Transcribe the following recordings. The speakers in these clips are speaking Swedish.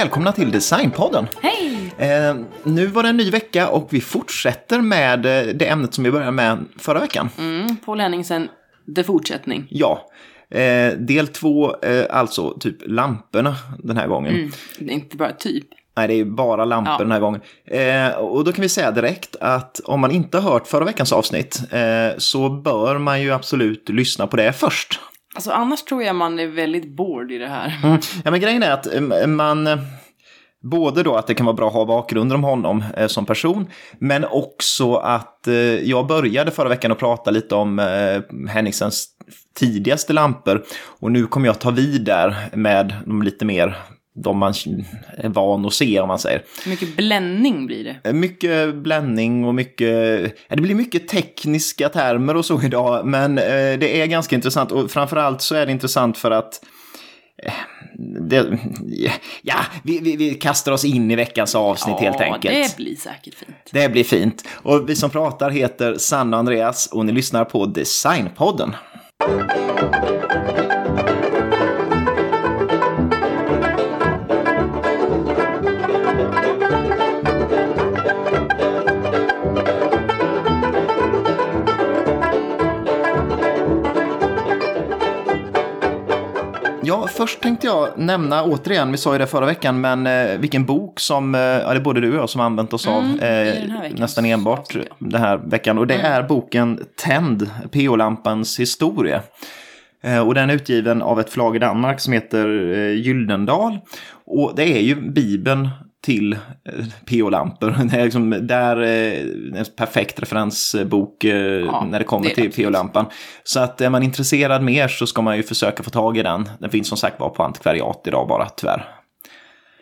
Välkomna till Designpodden! Hej! Eh, nu var det en ny vecka och vi fortsätter med eh, det ämnet som vi började med förra veckan. Mm, Paul Henningsen, The Fortsättning. Ja, eh, del två, eh, alltså typ lamporna den här gången. Mm, det är inte bara typ. Nej, det är bara lampor Ja. den här gången. Eh, och då kan vi säga direkt att om man inte har hört förra veckans avsnitt eh, så bör man ju absolut lyssna på det först. Alltså annars tror jag man är väldigt bored i det här. Mm. Ja, men grejen är att eh, man... Både då att det kan vara bra att ha bakgrunder om honom eh, som person, men också att eh, jag började förra veckan att prata lite om eh, Henningsens tidigaste lampor. Och nu kommer jag ta vid där med de lite mer, de man är van att se om man säger. Mycket bländning blir det? Eh, Mycket bländning och mycket, ja, det blir mycket tekniska termer och så idag, men eh, det är ganska intressant och framförallt så är det intressant för att eh, det, ja, vi, vi, vi kastar oss in i veckans avsnitt helt enkelt. det blir säkert fint. Det blir fint. Och vi som pratar heter Sanna och Andreas och ni lyssnar på Designpodden. Först tänkte jag nämna återigen, vi sa ju det förra veckan, men eh, vilken bok som, eh, ja, det är både du och jag som använt oss av Mm, eh, nästan enbart den här veckan. Och det är boken Tänd, PO-lampans historia. Eh, och den är utgiven av ett förlag i Danmark som heter eh, Gyldendal. Och det är ju Bibeln till eh, PO-lampor. Det är liksom där eh, en perfekt referensbok eh, när det kommer det till. PO-lampan. Så att är man intresserad mer så ska man ju försöka få tag i den. Den finns som sagt bara på antikvariat idag bara, tyvärr.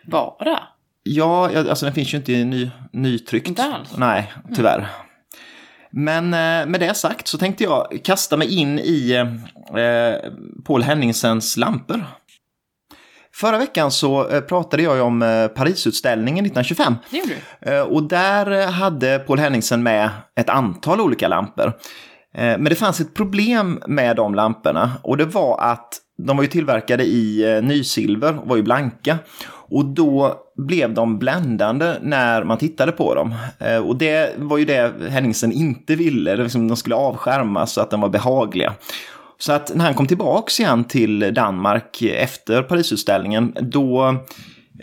Bara? Ja, ja, alltså den finns ju inte i ny, nytryckt. Inte alls? Nej, tyvärr. Men eh, med det sagt så tänkte jag kasta mig in i eh, Paul Henningsens lampor. Förra veckan så eh, pratade jag ju om eh, Parisutställningen 1925. Det gjorde du. Eh, Och där hade Paul Henningsen med ett antal olika lampor. Men det fanns ett problem med de lamporna och det var att de var ju tillverkade i nysilver och var ju blanka. Och då blev de bländande när man tittade på dem. Och det var ju det Henningsen inte ville, det liksom, de skulle avskärmas så att de var behagliga. Så att när han kom tillbaks igen till Danmark efter Parisutställningen, då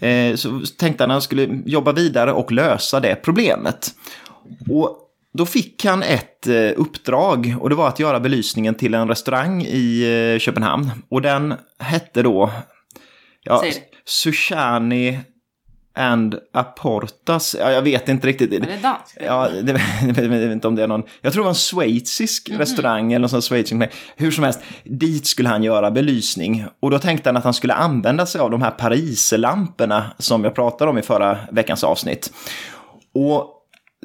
eh, så tänkte han att han skulle jobba vidare och lösa det problemet. Och då fick han ett eh, uppdrag och det var att göra belysningen till en restaurang i eh, Köpenhamn. Och den hette då ja. Sushani and Aportas. Ja, jag vet inte riktigt. Är det danskt? Ja, det, jag vet inte om det är någon, jag tror det var en schweizisk restaurang eller någon sån schweizisk, hur som helst, dit skulle han göra belysning. Och då tänkte han att han skulle använda sig av de här pariserlamporna som jag pratade om i förra veckans avsnitt. Och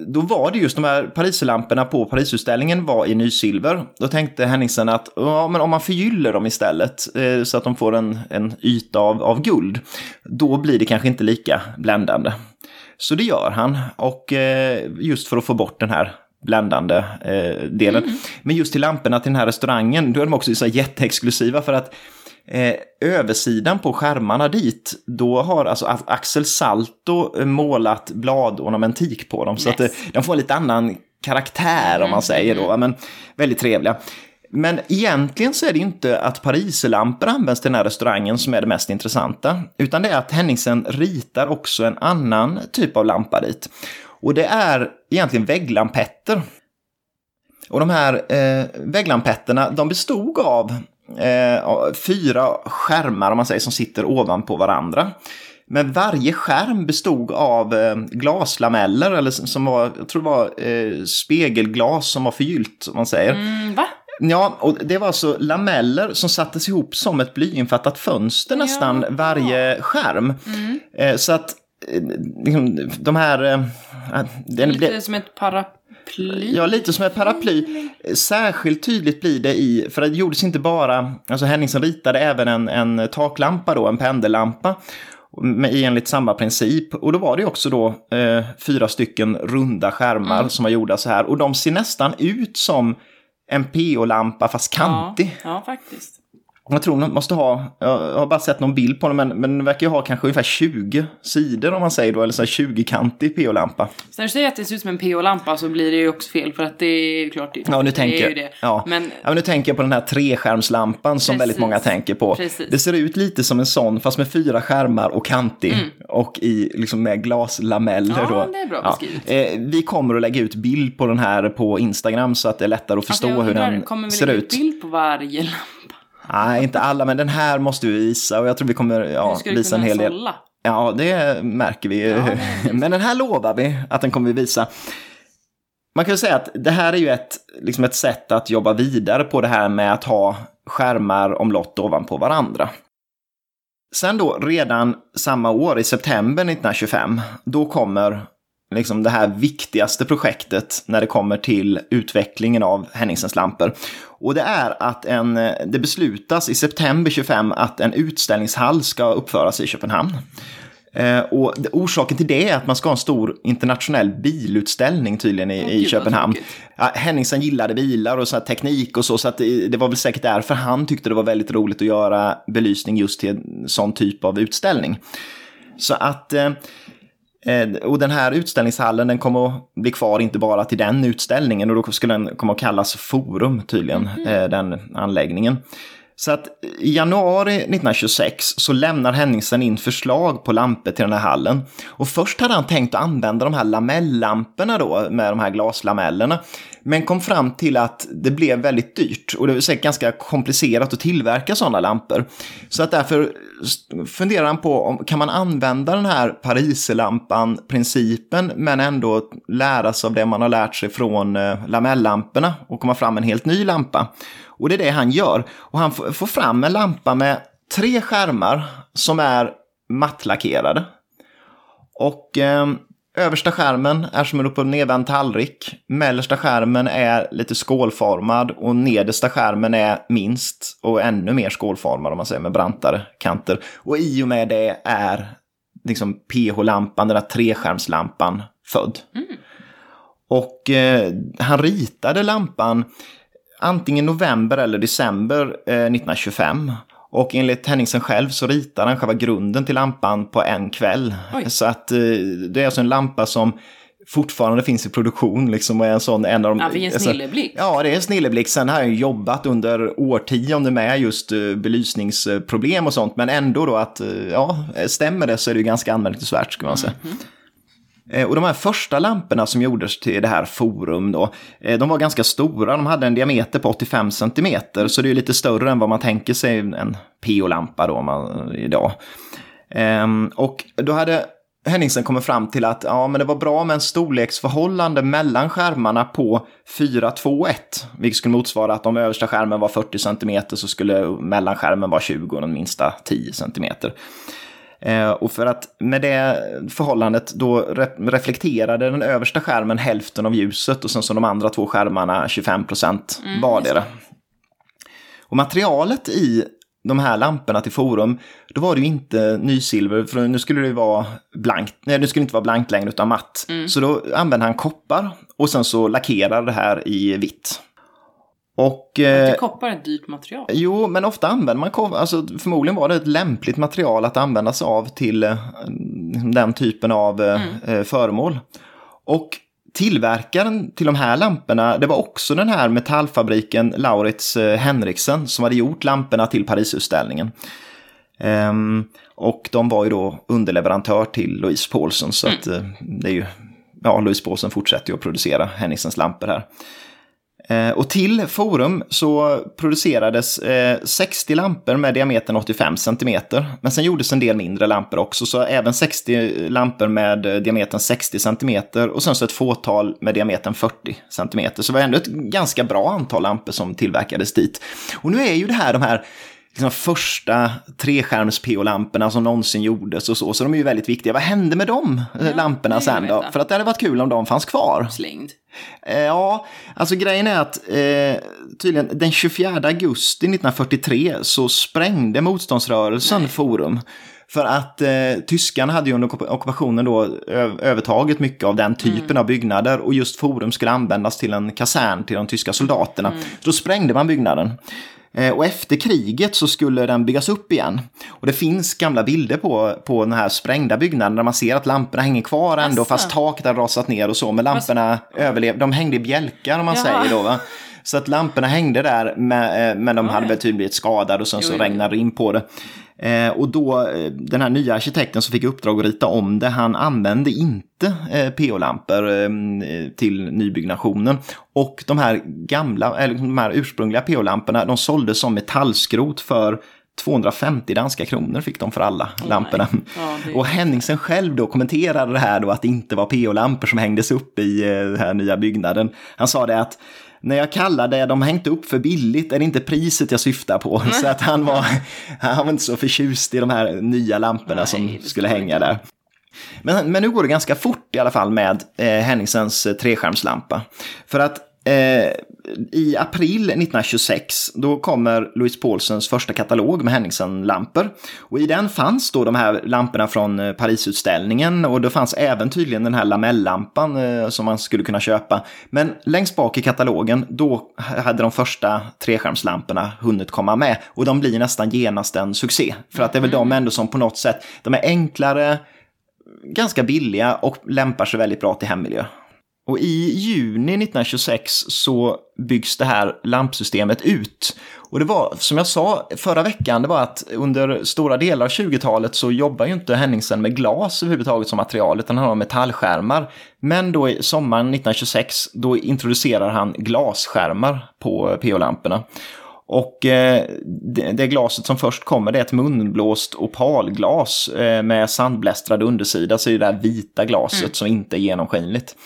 då var det just de här pariserlamporna på Parisutställningen var i nysilver. Då tänkte Henningsen att ja, men om man förgyller dem istället eh, så att de får en, en yta av, av guld, då blir det kanske inte lika bländande. Så det gör han, och eh, just för att få bort den här bländande eh, delen. Men just till lamporna till den här restaurangen, då är de också så jätteexklusiva för att Eh, översidan på skärmarna dit, då har alltså Axel Salto eh, målat bladornamentik på dem. Så att eh, de får en lite annan karaktär om man säger då. Men väldigt trevliga. Men egentligen så är det inte att pariserlampor används till den här restaurangen som är det mest intressanta. Utan det är att Henningsen ritar också en annan typ av lampa dit. Och det är egentligen vägglampetter. Och de här eh, vägglampetterna, de bestod av eh, fyra skärmar om man säger, som sitter ovanpå varandra. Men varje skärm bestod av eh, glaslameller, eller som var, jag tror det var eh, spegelglas som var förgyllt, om man säger. Mm, va? Ja, och det var alltså lameller som sattes ihop som ett blyinfattat fönster nästan Ja. varje skärm. Eh, så att liksom, de här... Eh, den, Lite det, som ett paraply. Ja, lite som ett paraply. Särskilt tydligt blir det i, för det gjordes inte bara, alltså Henningsen ritade även en, en taklampa då, en pendellampa. Med, enligt samma princip. Och då var det också då eh, fyra stycken runda skärmar Mm. som var gjorda så här. Och de ser nästan ut som en PO-lampa fast kantig. Ja, ja, faktiskt. Jag tror de måste ha, jag har bara sett någon bild på den, men, men den verkar ju ha kanske ungefär 20 sidor om man säger då, eller så här 20-kantig PO-lampa. Så när du säger att det ser ut som en PO-lampa så blir det ju också fel för att det är ju klart det, Ja, nu det tänker, är ju det. Ja. Men ja, men nu tänker jag på den här treskärmslampan som Precis. väldigt många tänker på. Precis. Det ser ut lite som en sån, fast med fyra skärmar och kantig. Och i, liksom med glaslameller. Mm. Ja, då. det är bra beskrivet. Eh, vi kommer att lägga ut bild på den här på Instagram så att det är lättare att förstå Alltså, hur den kommer vi ser lägga ut. bild på varje lampa? Nej, inte alla, men den här måste vi visa och jag tror vi kommer ja, visa en hel del. sålla? Ja, det märker vi. Ja, det Men den här lovar vi att den kommer vi visa. Man kan säga att det här är ju ett, liksom ett sätt att jobba vidare på det här med att ha skärmar omlott ovanpå varandra. Sen då, redan samma år, i september 1925, då kommer liksom det här viktigaste projektet när det kommer till utvecklingen av Henningsens lampor. Och det är att en, det beslutas i september 25 att en utställningshall ska uppföras i Köpenhamn. Eh, och orsaken till det är att man ska ha en stor internationell bilutställning tydligen i, Åh, i Köpenhamn. Ja, Henningsen gillade bilar och så teknik och så, så att det, det var väl säkert därför han tyckte det var väldigt roligt att göra belysning just till en sån typ av utställning. Så att, eh, och den här utställningshallen den kommer att bli kvar inte bara till den utställningen och då skulle den komma att kallas Forum tydligen, eh, den anläggningen. Så att i januari 1926 så lämnar Henningsen in förslag på lampor till den här hallen. Och först hade han tänkt att använda de här lamellamporna då med de här glaslamellerna. Men kom fram till att det blev väldigt dyrt och det var säkert ganska komplicerat att tillverka sådana lampor. Så att därför funderar han på om kan man använda den här pariserlampan-principen men ändå lära sig av det man har lärt sig från eh, lamellamporna och komma fram med en helt ny lampa. Och det är det han gör. Och han får fram en lampa med tre skärmar som är mattlackerade. Och eh, översta skärmen är som en upp och nedvänd tallrik. Mellersta skärmen är lite skålformad och nedersta skärmen är minst och ännu mer skålformad om man säger med brantare kanter. Och i och med det är liksom PH-lampan, den där treskärmslampan, född. Och eh, han ritade lampan antingen november eller december eh, 1925. Och enligt Henningsen själv så ritade han själva grunden till lampan på en kväll. Oj. Så att eh, det är alltså en lampa som fortfarande finns i produktion. Liksom, och är en sån, en av de, Ja, vilken alltså- snilleblixt. Ja, det är en snilleblick. Sen har jag jobbat under årtionden med just eh, belysningsproblem och sånt. Men ändå då att, eh, ja, stämmer det så är det ju ganska anmärkningsvärt skulle man säga. Eh, Eh, och de här första lamporna som gjordes till det här forum då, eh, de var ganska stora. De hade en diameter på 85 cm, så det är ju lite större än vad man tänker sig en PO-lampa då man, idag. Ehm, och då hade Henningsen kommit fram till att ja, men det var bra med en storleksförhållande mellan skärmarna på 4-2-1, vilket skulle motsvara att om översta skärmen var 40 cm så skulle mellanskärmen vara 20 och den minsta 10 cm. Eh, och för att med det förhållandet då re- reflekterade den översta skärmen hälften av ljuset och sen så de andra två skärmarna 25 procent vardera. Och materialet i de här lamporna till Forum, då var det ju inte nysilver, för nu skulle det vara blankt, nej det skulle inte vara blankt längre utan matt. Så då använde han koppar och sen så lackerade det här i vitt. Och... eh, koppar är ett dyrt material. Jo, men ofta använder man koppar. Alltså, förmodligen var det ett lämpligt material att använda sig av till eh, den typen av eh, eh, föremål. Och tillverkaren till de här lamporna, det var också den här metallfabriken Lauritz eh, Henriksen som hade gjort lamporna till Parisutställningen. Ehm, och de var ju då underleverantör till Louise Paulsen, så att eh, det är ju, ja, Louise Paulsen fortsätter ju att producera Henningsens lampor här. Eh, Och till Forum så producerades eh, 60 lampor med diametern 85 cm. Men sen gjordes en del mindre lampor också, så även 60 lampor med eh, diametern 60 cm och sen så ett fåtal med diametern 40 cm. Så det var ändå ett ganska bra antal lampor som tillverkades dit. Och nu är ju det här de här liksom första treskärms-PO-lamporna som någonsin gjordes och så, så de är ju väldigt viktiga. Vad hände med de eh, lamporna sen då? För att det hade varit kul om de fanns kvar. Slängd. Eh, Ja, alltså grejen är att eh, tydligen den 24 augusti 1943 så sprängde motståndsrörelsen Forum. För att eh, tyskarna hade ju under ockupation- ockupationen då övertagit mycket av den typen av byggnader och just Forum skulle användas till en kasern till de tyska soldaterna. Då sprängde man byggnaden. Eh, Och efter kriget så skulle den byggas upp igen. Och det finns gamla bilder på, på den här sprängda byggnaden där man ser att lamporna hänger kvar ändå Asså. fast taket har rasat ner och så. Men lamporna överlevde, de hängde i bjälkar om man Jaha. säger då va. Så att lamporna hängde där med, eh, men de hade ja. väl tydligen blivit skadade och sen Jo, så regnade det in på det. Eh, och då, eh, den här nya arkitekten som fick uppdrag att rita om det, han använde inte eh, PO-lampor eh, till nybyggnationen. Och de här gamla, eller de här ursprungliga PO-lamporna, de såldes som metallskrot för 250 danska kronor fick de för alla lamporna. Ja, Och Henningsen själv då kommenterade det här då att det inte var PO-lampor som hängdes upp i eh, den här nya byggnaden. Han sa det att när jag kallar det de hängt upp för billigt är det inte priset jag syftar på. Så att han var, han var inte så förtjust i de här nya lamporna Nej, som skulle hänga där. Men, men nu går det ganska fort i alla fall med eh, Henningsens eh, treskärmslampa. För att eh, i april 1926 då kommer Louise Paulsens första katalog med Henningsen-lampor. Och i den fanns då de här lamporna från eh, Parisutställningen och det fanns även tydligen den här lamelllampan eh, som man skulle kunna köpa. Men längst bak i katalogen då hade de första treskärmslamporna hunnit komma med och de blir nästan genast en succé. För att det är väl de ändå som på något sätt, de är enklare, ganska billiga och lämpar sig väldigt bra till hemmiljö. Och i juni 1926 så byggs det här lampsystemet ut. Och det var, som jag sa förra veckan, det var att under stora delar av 20-talet så jobbar ju inte Henningsen med glas överhuvudtaget som material, utan han har metallskärmar. Men då i sommaren 1926, då introducerar han glasskärmar på PO-lamporna. Och eh, det, det glaset som först kommer det är ett munblåst opalglas eh, med sandblästrad undersida, så är det där vita glaset som inte är genomskinligt.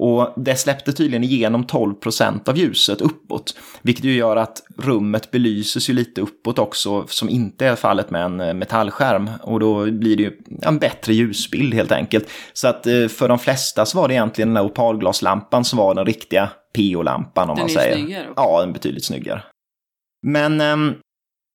Och det släppte tydligen igenom 12% av ljuset uppåt, vilket ju gör att rummet belyses ju lite uppåt också, som inte är fallet med en eh, metallskärm. Och då blir det ju en bättre ljusbild helt enkelt. Så att eh, för de flesta så var det egentligen den här opalglaslampan som var den riktiga PO-lampan om Den man är ju säger. snyggare. Ja, den är betydligt snyggare. Men ehm,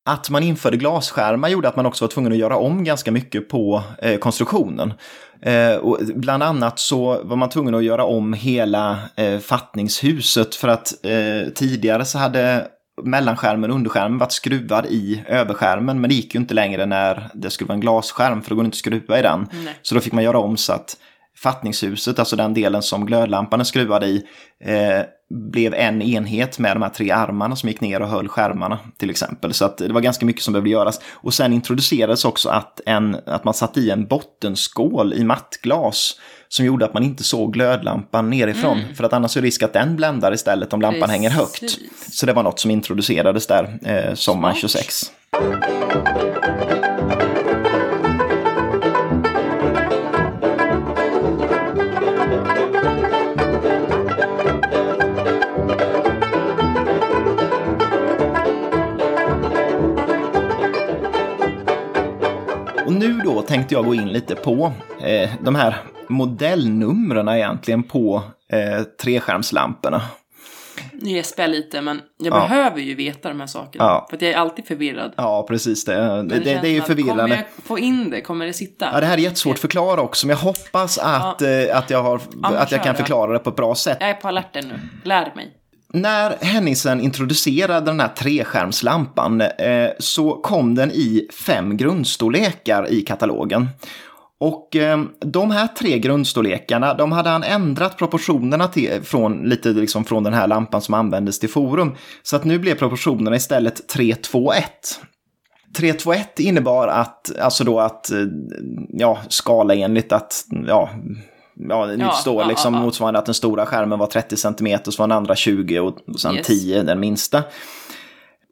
att man införde glasskärmar gjorde att man också var tvungen att göra om ganska mycket på eh, konstruktionen. Eh, och bland annat så var man tvungen att göra om hela eh, fattningshuset för att eh, tidigare så hade mellanskärmen och underskärmen varit skruvad i överskärmen men det gick ju inte längre när det skulle vara en glasskärm för då går det inte att skruva i den. Nej. Så då fick man göra om så att fattningshuset, alltså den delen som glödlampan är skruvad i, eh, blev en enhet med de här tre armarna som gick ner och höll skärmarna till exempel. Så att det var ganska mycket som behövde göras. Och sen introducerades också att, en, att man satte i en bottenskål i mattglas som gjorde att man inte såg glödlampan nerifrån. För att annars är risk att den bländar istället om lampan hänger högt. Precis. Så det var något som introducerades där eh, sommaren Smart. 26. Tänkte jag gå in lite på eh, de här modellnumren egentligen på eh, treskärmslamporna. Nu gäspar jag lite, men jag Ja. behöver ju veta de här sakerna. Ja. För att jag är alltid förvirrad. Ja, precis det. Det, det, det är ju att, Kommer förvirrande. jag få in det? Kommer det sitta? Ja, det här är jättesvårt att förklara också, men jag hoppas att, eh, att, jag, har, att jag kan förklara det på ett bra sätt. Jag är på alerten nu. Lär mig. När Henningsen introducerade den här treskärmslampan eh, så kom den i fem grundstorlekar i katalogen. Och eh, de här tre grundstorlekarna, de hade han ändrat proportionerna till, från, lite liksom från den här lampan som användes till forum. Så att nu blev proportionerna istället 3-2-1. 3-2-1 innebar att, alltså då att, eh, ja, skala enligt att, ja, ja, det Ja, står ja, liksom ja, motsvarande att den stora skärmen var 30 cm, så var den andra 20 och sen Yes. 10 den minsta.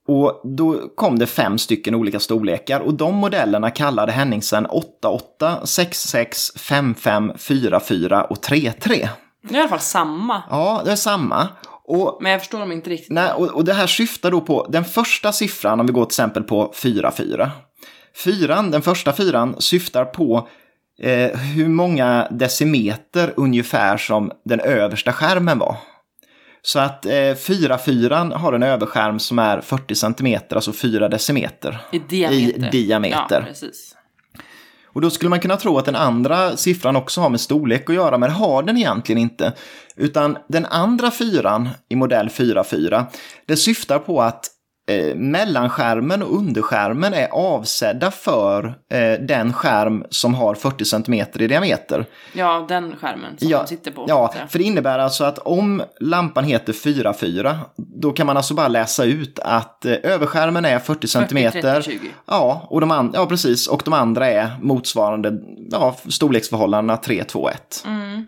Och då kom det fem stycken olika storlekar och de modellerna kallade Henningsen 88, 66, 55, 44 och 33. Det är i alla fall samma. Ja, det är samma. Och Men jag förstår dem inte riktigt. Nej, och, och det här syftar då på den första siffran, om vi går till exempel på 4-4. Fyran, den första fyran, syftar på eh, hur många decimeter ungefär som den översta skärmen var. Så att eh, 4-4 har en överskärm som är 40 cm, alltså 4 decimeter. I diameter. I diameter. Ja, precis. Och då skulle man kunna tro att den andra siffran också har med storlek att göra, men det har den egentligen inte. Utan den andra fyran i modell 4.4, det syftar på att eh, mellanskärmen och underskärmen är avsedda för eh, den skärm som har 40 cm i diameter. Ja, den skärmen som Ja, man sitter på. Ja, för det innebär alltså att om lampan heter 4.4, då kan man alltså bara läsa ut att eh, överskärmen är 40 cm. 30, 20. Ja, och de an- ja, precis. Och de andra är motsvarande ja, storleksförhållandena 3, 2, 1. Mm.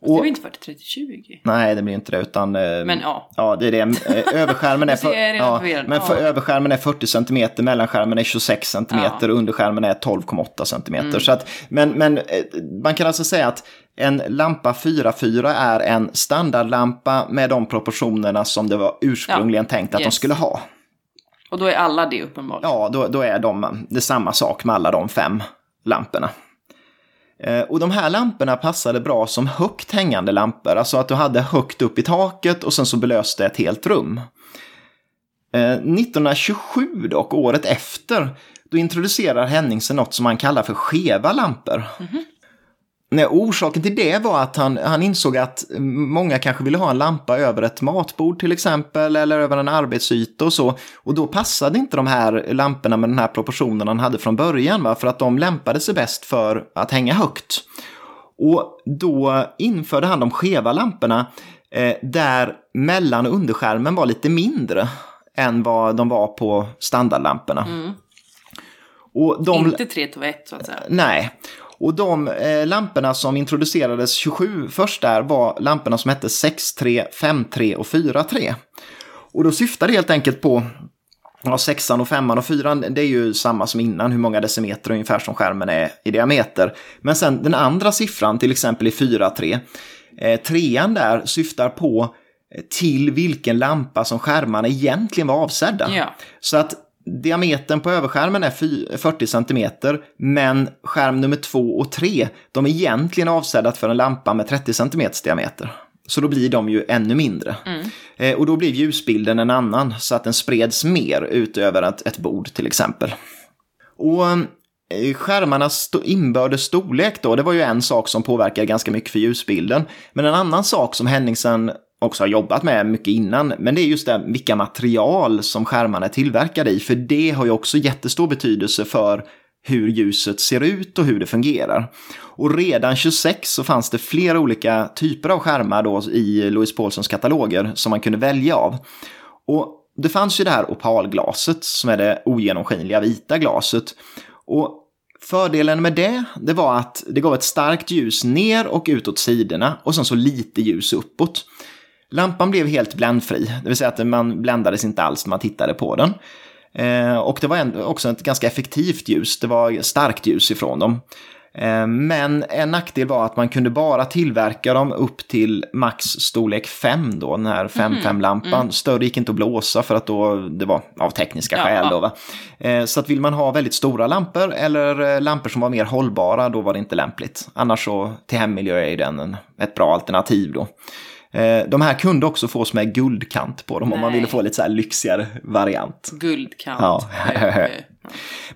Och- Det var inte 40, 30, 20. Nej, det blir inte det, utan... eh, Men ja. Ja, det är det. Eh, Överskärmen är, redan ja, men för, Ja. överskärmen är 40 cm, mellanskärmen är 26 cm Ja. och underskärmen är 12,8 cm. Mm. Så att, men, men eh, man kan alltså säga att en lampa 4.4 är en standardlampa med de proportionerna som det var ursprungligen tänkt att de Yes. skulle ha. Och då är alla det uppenbarligen. Ja, då, då är de, det är samma sak med alla de fem lamporna. Eh, och de här lamporna passade bra som högt hängande lampor, alltså att du hade högt upp i taket och sen så belöste ett helt rum. Eh, 1927 dock, året efter, då introducerar Henningsen något som han kallar för skeva lampor. Mhm. Nej, orsaken till det var att han, han insåg att många kanske ville ha en lampa över ett matbord till exempel, eller över en arbetsyta och så. Och då passade inte de här lamporna med den här proportionen han hade från början, va? för att de lämpade sig bäst för att hänga högt. Och då införde han de skeva lamporna eh, där mellan och underskärmen var lite mindre än vad de var på standardlamporna. Och de... Inte 3, 2, 1 så att säga. Nej. Och de eh, lamporna som introducerades 27 först där var lamporna som hette 6.3, 5.3 och 4.3. Och då syftar det helt enkelt på Ja, sexan och femman och fyran, det är ju samma som innan, hur många decimeter ungefär som skärmen är i diameter. Men sen den andra siffran, till exempel i 4.3, eh, trean där syftar på eh, till vilken lampa som skärmarna egentligen var avsedda. Ja. Så att diametern på överskärmen är fy- 40 cm, men skärm nummer 2 och 3, de är egentligen avsedda för en lampa med 30 cm diameter. Så då blir de ju ännu mindre. Eh, och då blir ljusbilden en annan, så att den spreds mer ut över ett, ett bord till exempel. Och eh, skärmarnas inbördes storlek då, det var ju en sak som påverkade ganska mycket för ljusbilden. Men en annan sak som Henningsen också har jobbat med mycket innan, men det är just det vilka material som skärmarna är tillverkade i, för det har ju också jättestor betydelse för hur ljuset ser ut och hur det fungerar. Och redan 26 så fanns det flera olika typer av skärmar då i Louis Paulsons kataloger som man kunde välja av. Och det fanns ju det här opalglaset som är det ogenomskinliga vita glaset. Och fördelen med det, det var att det gav ett starkt ljus ner och utåt sidorna och sen så lite ljus uppåt. Lampan blev helt bländfri, det vill säga att man bländades inte alls när man tittade på den. Eh, och det var också ett ganska effektivt ljus, det var starkt ljus ifrån dem. Eh, Men en nackdel var att man kunde bara tillverka dem upp till max storlek 5 då, den här 5-5-lampan. Större gick inte att blåsa för att då, det var av tekniska Ja, skäl då va. Eh, Så att vill man ha väldigt stora lampor eller lampor som var mer hållbara, då var det inte lämpligt. Annars så till hemmiljö är den en, ett bra alternativ då. Eh, De här kunde också fås med guldkant på dem om man Nej. ville få lite så här lyxigare variant. Guldkant. Ja.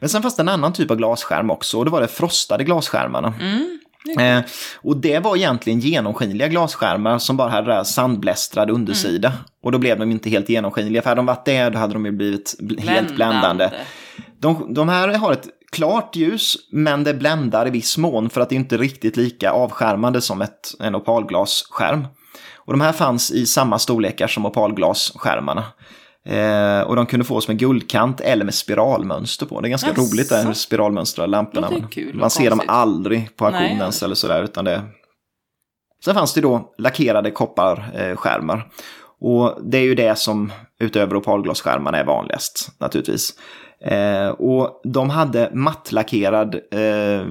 Men sen fanns det en annan typ av glasskärm också och det var det frostade glasskärmarna. Eh, och det var egentligen genomskinliga glasskärmar som bara hade sandblästrad undersida. Och då blev de inte helt genomskinliga, för hade de varit det då hade de ju blivit bl- helt bländande. De, de här har ett klart ljus, men det bländar i viss mån för att det inte är riktigt lika avskärmande som ett, en opalglasskärm. Och de här fanns i samma storlekar som opalglasskärmarna. Eh, och de kunde fås med guldkant eller med spiralmönster på. Det är ganska Jaså? roligt det här spiralmönstrade lamporna. Och Man ser dem aldrig på auktion Nej. ens eller sådär, utan det... Sen fanns det då lackerade kopparskärmar. Och det är ju det som utöver opalglasskärmarna är vanligast naturligtvis. Eh, och de hade mattlackerad, eh,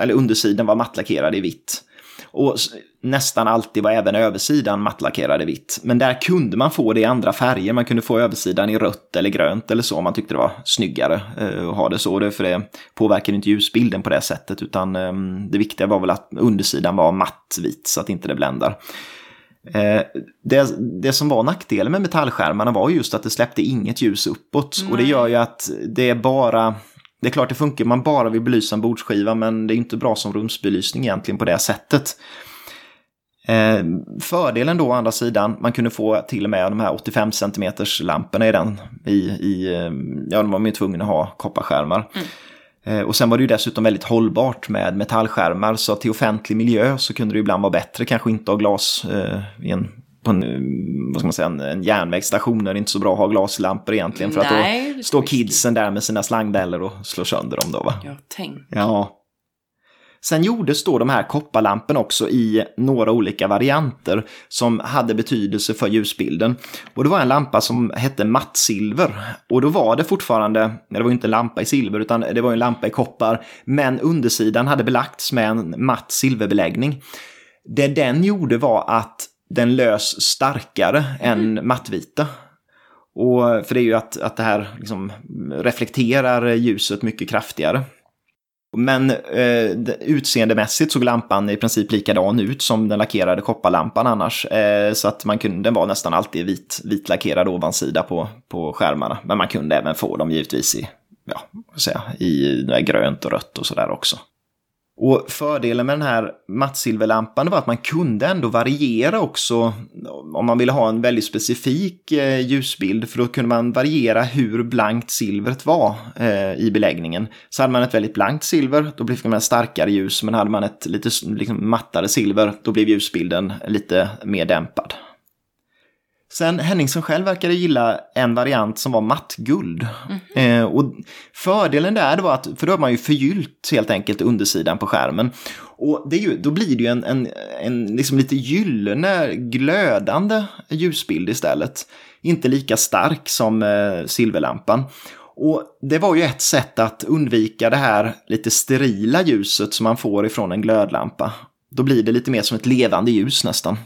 eller undersidan var mattlackerad i vitt. Och nästan alltid var även översidan mattlackerad i vitt. Men där kunde man få det i andra färger. Man kunde få översidan i rött eller grönt eller så om man tyckte det var snyggare eh, att ha det så. För det påverkar inte ljusbilden på det sättet utan eh, det viktiga var väl att undersidan var mattvit så att inte det bländar. Eh, det, det som var nackdelen med metallskärmarna var just att det släppte inget ljus uppåt. Och det gör ju att det är bara... Det är klart det funkar man bara vill belysa en bordsskiva men det är inte bra som rumsbelysning egentligen på det sättet. Eh, fördelen då å andra sidan, man kunde få till och med de här 85 cm lamporna i den. I, i, eh, ja, de var man ju tvungna att ha kopparskärmar. Eh, Och sen var det ju dessutom väldigt hållbart med metallskärmar så till offentlig miljö så kunde det ibland vara bättre kanske inte ha glas eh, i en, på en, vad ska man säga, en, en järnvägsstation där det är inte så bra att ha glaslampor egentligen för Nej, att då står kidsen där med sina slangbällor och slår sönder dem då va? Ja, tänk. Ja. Sen gjordes då de här kopparlamporna också i några olika varianter som hade betydelse för ljusbilden. Och det var en lampa som hette mattsilver. Och då var det fortfarande, det var inte en lampa i silver utan det var en lampa i koppar. Men undersidan hade belagts med en matt silverbeläggning. Det den gjorde var att den lös starkare än mattvita. Och, för det är ju att, att det här liksom reflekterar ljuset mycket kraftigare. Men eh, utseendemässigt såg lampan i princip likadan ut som den lackerade kopparlampan annars. Eh, så att man kunde, den var nästan alltid vit, vitlackerad ovansida på, på skärmarna. Men man kunde även få dem givetvis i, ja, säga, i grönt och rött och sådär också. Och fördelen med den här mattsilverlampan var att man kunde ändå variera också om man ville ha en väldigt specifik eh, ljusbild för då kunde man variera hur blankt silvret var eh, i beläggningen. Så hade man ett väldigt blankt silver, då blev det starkare ljus, men hade man ett lite liksom, mattare silver, då blev ljusbilden lite mer dämpad. Sen Henningsson själv verkade gilla en variant som var mattguld. Eh, och fördelen där var att, för då har man ju förgyllt helt enkelt undersidan på skärmen. Och det är ju, då blir det ju en, en, en liksom lite gyllene, glödande ljusbild istället. Inte lika stark som eh, silverlampan. Och det var ju ett sätt att undvika det här lite sterila ljuset som man får ifrån en glödlampa. Då blir det lite mer som ett levande ljus nästan.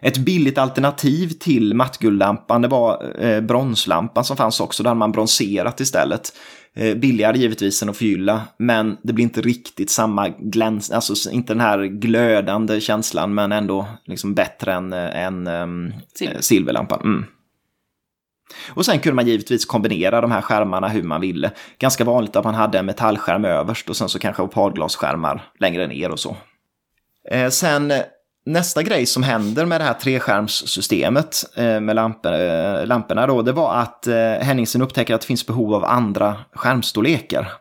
Ett billigt alternativ till mattguldlampan det var eh, bronslampan som fanns också. Där hade man bronserat istället. Eh, billigare givetvis än att förgylla, men det blir inte riktigt samma gläns, alltså inte den här glödande känslan, men ändå liksom bättre än, eh, än ehm, Silver. silverlampan. Mm. Och sen kunde man givetvis kombinera de här skärmarna hur man ville. Ganska vanligt att man hade en metallskärm överst och sen så kanske opalglasskärmar längre ner och så. Eh, sen nästa grej som händer med det här treskärmssystemet eh, med lampor, eh, lamporna då, det var att eh, Henningsen upptäcker att det finns behov av andra skärmstorlekar.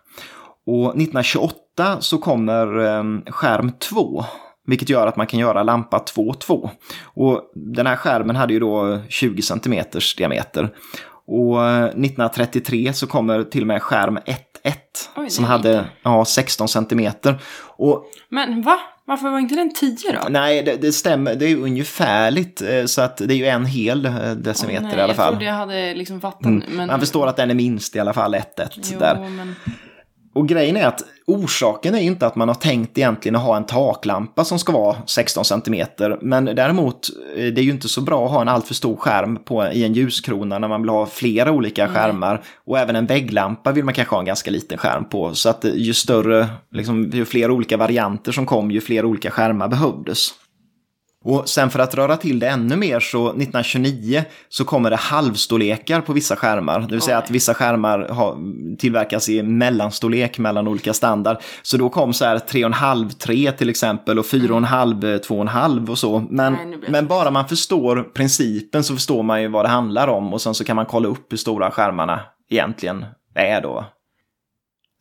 Och 1928 så kommer skärm 2, vilket gör att man kan göra lampa 2-2. Och den här skärmen hade ju då 20 cm diameter. Och eh, 1933 så kommer till och med skärm 1-1 Oj, det som hade ja, 16 cm. Och Men va? Varför var inte den 10 då? Nej, det, det stämmer. Det är ju ungefärligt. eh, Så att det är ju en hel eh, decimeter Nej, i alla Jag fall. trodde jag hade liksom fattat. Mm. Men... Man förstår att den är minst i alla fall 1-1 Jo, där. men... Och grejen är att orsaken är inte att man har tänkt egentligen att ha en taklampa som ska vara 16 cm. Men däremot, eh, det är ju inte så bra att ha en alltför stor skärm på, i en ljuskrona när man vill ha flera olika skärmar. Och även en vägglampa vill man kanske ha en ganska liten skärm på. Så att ju större, liksom, ju fler olika varianter som kom, ju fler olika skärmar behövdes. Och sen för att röra till det ännu mer så 1929 så kommer det halvstorlekar på vissa skärmar. Det vill säga att vissa skärmar har, tillverkas i mellanstorlek mellan olika standard. Så då kom så här 3,5 3 till exempel och 4,5 2,5 och så. Men, Nej, men bara man förstår principen så förstår man ju vad det handlar om och sen så kan man kolla upp hur stora skärmarna egentligen är då.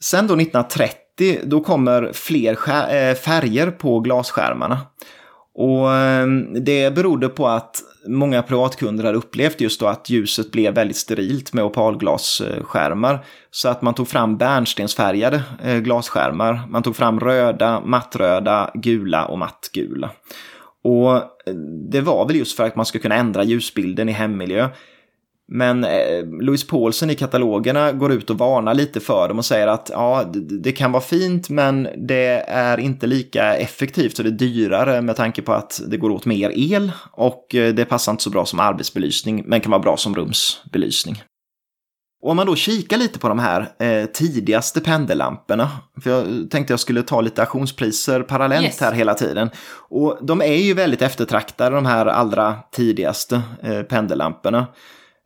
Sen då 1930, då kommer fler eh, färger på glasskärmarna. Och ehm, det berodde på att många privatkunder hade upplevt just då att ljuset blev väldigt sterilt med opalglasskärmar. Så att man tog fram bärnstensfärgade eh, glasskärmar. Man tog fram röda, mattröda, gula och mattgula. Och eh, det var väl just för att man ska kunna ändra ljusbilden i hemmiljö. Men eh, Louise Paulsen i katalogerna går ut och varnar lite för dem och säger att ja, det, det kan vara fint men det är inte lika effektivt och det är dyrare med tanke på att det går åt mer el och eh, det passar inte så bra som arbetsbelysning men kan vara bra som rumsbelysning. Och om man då kikar lite på de här eh, tidigaste pendellamporna, för jag tänkte jag skulle ta lite auktionspriser parallellt Yes. här hela tiden. Och de är ju väldigt eftertraktade, de här allra tidigaste eh, pendellamporna.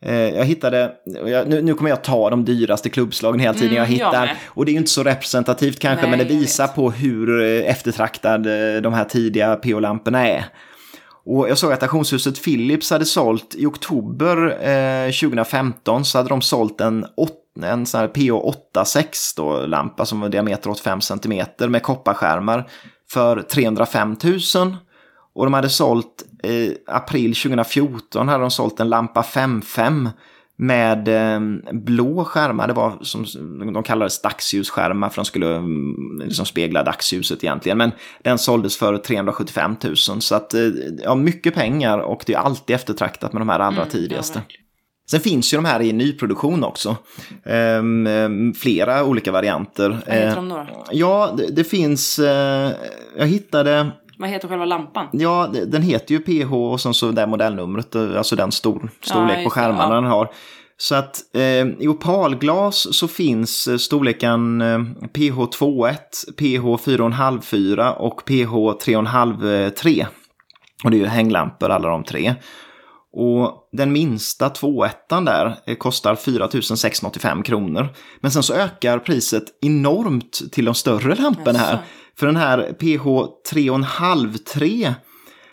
Eh, jag hittade, jag, nu, nu kommer jag ta de dyraste klubbslagen hela tiden Mm, jag jag hittar. med. och det är ju inte så representativt kanske, Nej, men det jag visar på hur eh, eftertraktade de här tidiga PO-lamporna är. Och jag såg att auktionshuset Philips hade sålt i oktober eh, 2015 så hade de sålt en, en sån här PO86 då, lampa som var diameter 85 cm med kopparskärmar för 305 000. Och de hade sålt i april 2014 hade de sålt en lampa 55 med eh, blå skärmar. Det var som de kallades dagsljusskärmar för de skulle mm, liksom spegla dagsljuset egentligen. Men den såldes för 375 000 så att eh, ja, mycket pengar och det är alltid eftertraktat med de här allra tidigaste. Mm, verkligen. Sen finns ju de här i nyproduktion också. Ehm, ehm, flera olika varianter. Vad heter Eh, de då? Ja, det, det finns, eh, jag hittade, Vad heter själva lampan? ja den heter ju PH och sen så det modellnumret, eh, alltså den stor, storlek på just det, skärmarna ja. den har. Så att eh, i opalglas så finns eh, storleken eh, PH21, PH4,5,4 och PH3,5,3. Och det är ju hänglampor alla de tre. Och den minsta 2.1 där eh, kostar 4 685 kronor. Men sen så ökar priset enormt till de större lamporna här. Jaså. För den här PH 3,5-3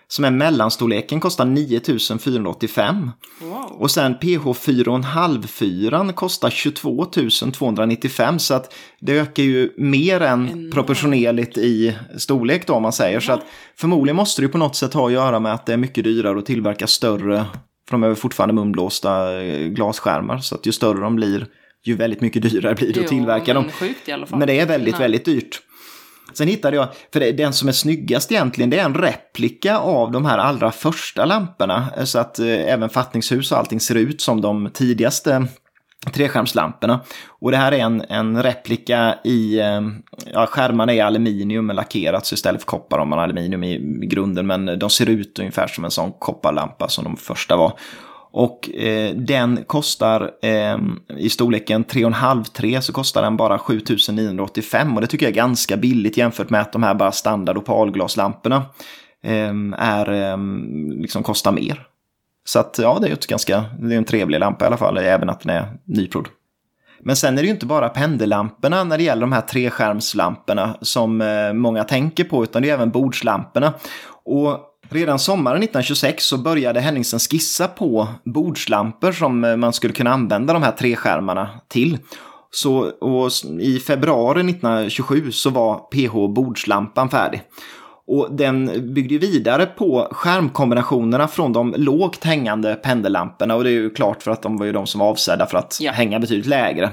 som är mellanstorleken kostar 9 485. Wow. Och sen PH 4,5-4 kostar 22 295 så att det ökar ju mer än Enormt. proportionerligt i storlek då om man säger. Så att förmodligen måste det ju på något sätt ha att göra med att det är mycket dyrare att tillverka större, för de är fortfarande munblåsta eh, glasskärmar. Så att ju större de blir, ju väldigt mycket dyrare blir det att Jo, tillverka men dem. Men det är väldigt, väldigt dyrt. Sen hittade jag, för den som är snyggast egentligen, det är en replika av de här allra första lamporna. Så att eh, även fattningshus och allting ser ut som de tidigaste eh, treskärmslamporna. Och det här är en, en replika i, eh, ja skärmarna är aluminium men lackerat så istället för koppar har man aluminium i, i grunden. Men de ser ut ungefär som en sån kopparlampa som de första var. Och eh, den kostar eh, i storleken 3,5-3 så kostar den bara 7985 och det tycker jag är ganska billigt jämfört med att de här bara standard opalglaslamporna eh, är, eh, liksom kostar mer. Så att ja, det är ju ett ganska, det är en trevlig lampa i alla fall, även att den är nyprodd. Men sen är det ju inte bara pendellamporna när det gäller de här treskärmslamporna som eh, många tänker på, utan det är även bordslamporna. Och redan sommaren 1926 så började Henningsen skissa på bordslampor som eh, man skulle kunna använda de här treskärmarna till. Så och i februari 1927 så var PH bordslampan färdig. Och den byggde vidare på skärmkombinationerna från de lågt hängande pendellamporna och det är ju klart för att de var ju de som var avsedda för att Ja. hänga betydligt lägre.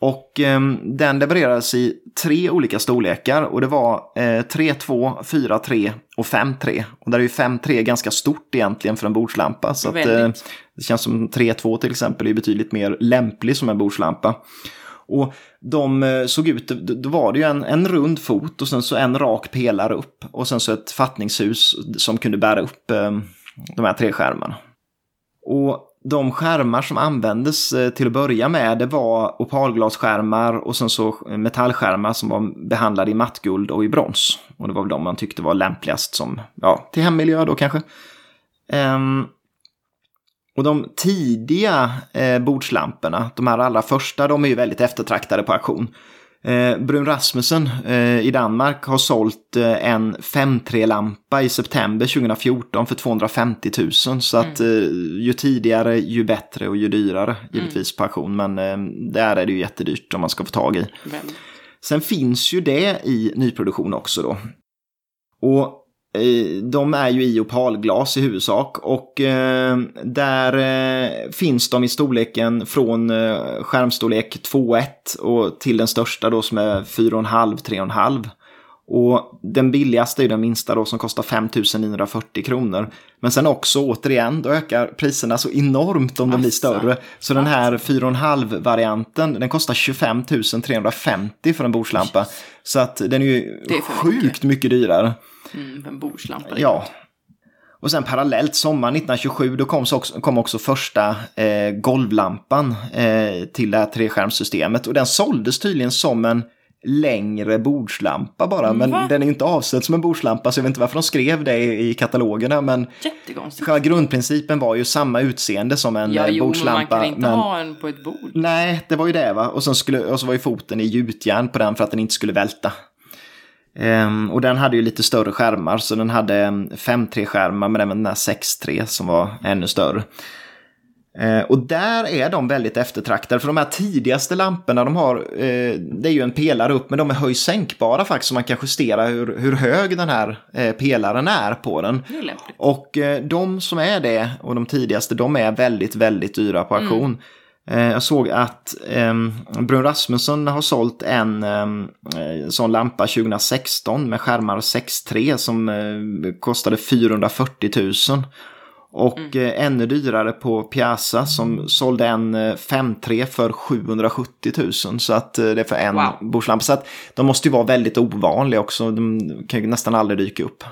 Och ehm, den levererades i tre olika storlekar och det var eh, 3-2, 4-3 och 5-3. Och där är ju 5-3 ganska stort egentligen för en bordslampa. Så att, eh, det känns som 3-2 till exempel är betydligt mer lämplig som en bordslampa. Och de eh, såg ut, då- var det ju en, en rund fot och sen så en rak pelare upp. Och sen så ett fattningshus som kunde bära upp eh, de här tre skärmarna. Och de skärmar som användes eh, till att börja med det var opalglasskärmar och sen så metallskärmar som var behandlade i mattguld och i brons. Och det var väl de man tyckte var lämpligast som, ja, till hemmiljö då kanske. Um, och de tidiga eh, bordslamporna, de här allra första, de är ju väldigt eftertraktade på auktion. Eh, Brun Rasmussen eh, i Danmark har sålt eh, en 5-3-lampa i september 2014 för 250 000. Så att eh, ju tidigare ju bättre och ju dyrare givetvis på auktion. Men eh, där är det ju jättedyrt om man ska få tag i. Väldigt. Sen finns ju det i nyproduktion också då. Och de är ju i opalglas i huvudsak och eh, där eh, finns de i storleken från eh, skärmstorlek 2.1 och till den största då som är 4,5 3,5. Och den billigaste är den minsta då som kostar 5 940 kronor. Men sen också återigen, då ökar priserna så enormt om de blir större. Så den här 4,5-varianten, den kostar 25 350 för en bordslampa. Så att den är ju är sjukt mycket dyrare. Mm, en bordslampa. Ja. Och sen parallellt sommaren 1927 då kom, så också, kom också första eh, golvlampan eh, till det här treskärmssystemet. Och den såldes tydligen som en längre bordslampa bara. Men Va? den är inte avsedd som en bordslampa så jag vet inte varför de skrev det i, i katalogerna. Men själva grundprincipen var ju samma utseende som en Ja, jo, men man bordslampa. kan inte ha en på ett bord. Nej, det var ju det va. Och, sen skulle, och så var ju foten i gjutjärn på den för att den inte skulle välta. Ehm, och den hade ju lite större skärmar, så den hade 5.3-skärmar men även den här 6.3 som var ännu större. Eh, och där är de väldigt eftertraktade, för de här tidigaste lamporna de har, eh, det är ju en pelare upp, men de är höj-sänkbara faktiskt, så man kan justera hur, hur hög den här eh, pelaren är på den. Är. Och eh, de som är det, och de tidigaste, de är väldigt, väldigt dyra på auktion. Eh, Jag såg att eh, Brun Rasmussen har sålt en eh, sån lampa 2016 med skärmar 6.3 som eh, kostade 440 000. Och eh, ännu dyrare på Piazza som sålde en eh, 5.3 för 770 000. Så att eh, det är för en Wow. bordslampa. Så att de måste ju vara väldigt ovanliga också. De kan ju nästan aldrig dyka upp.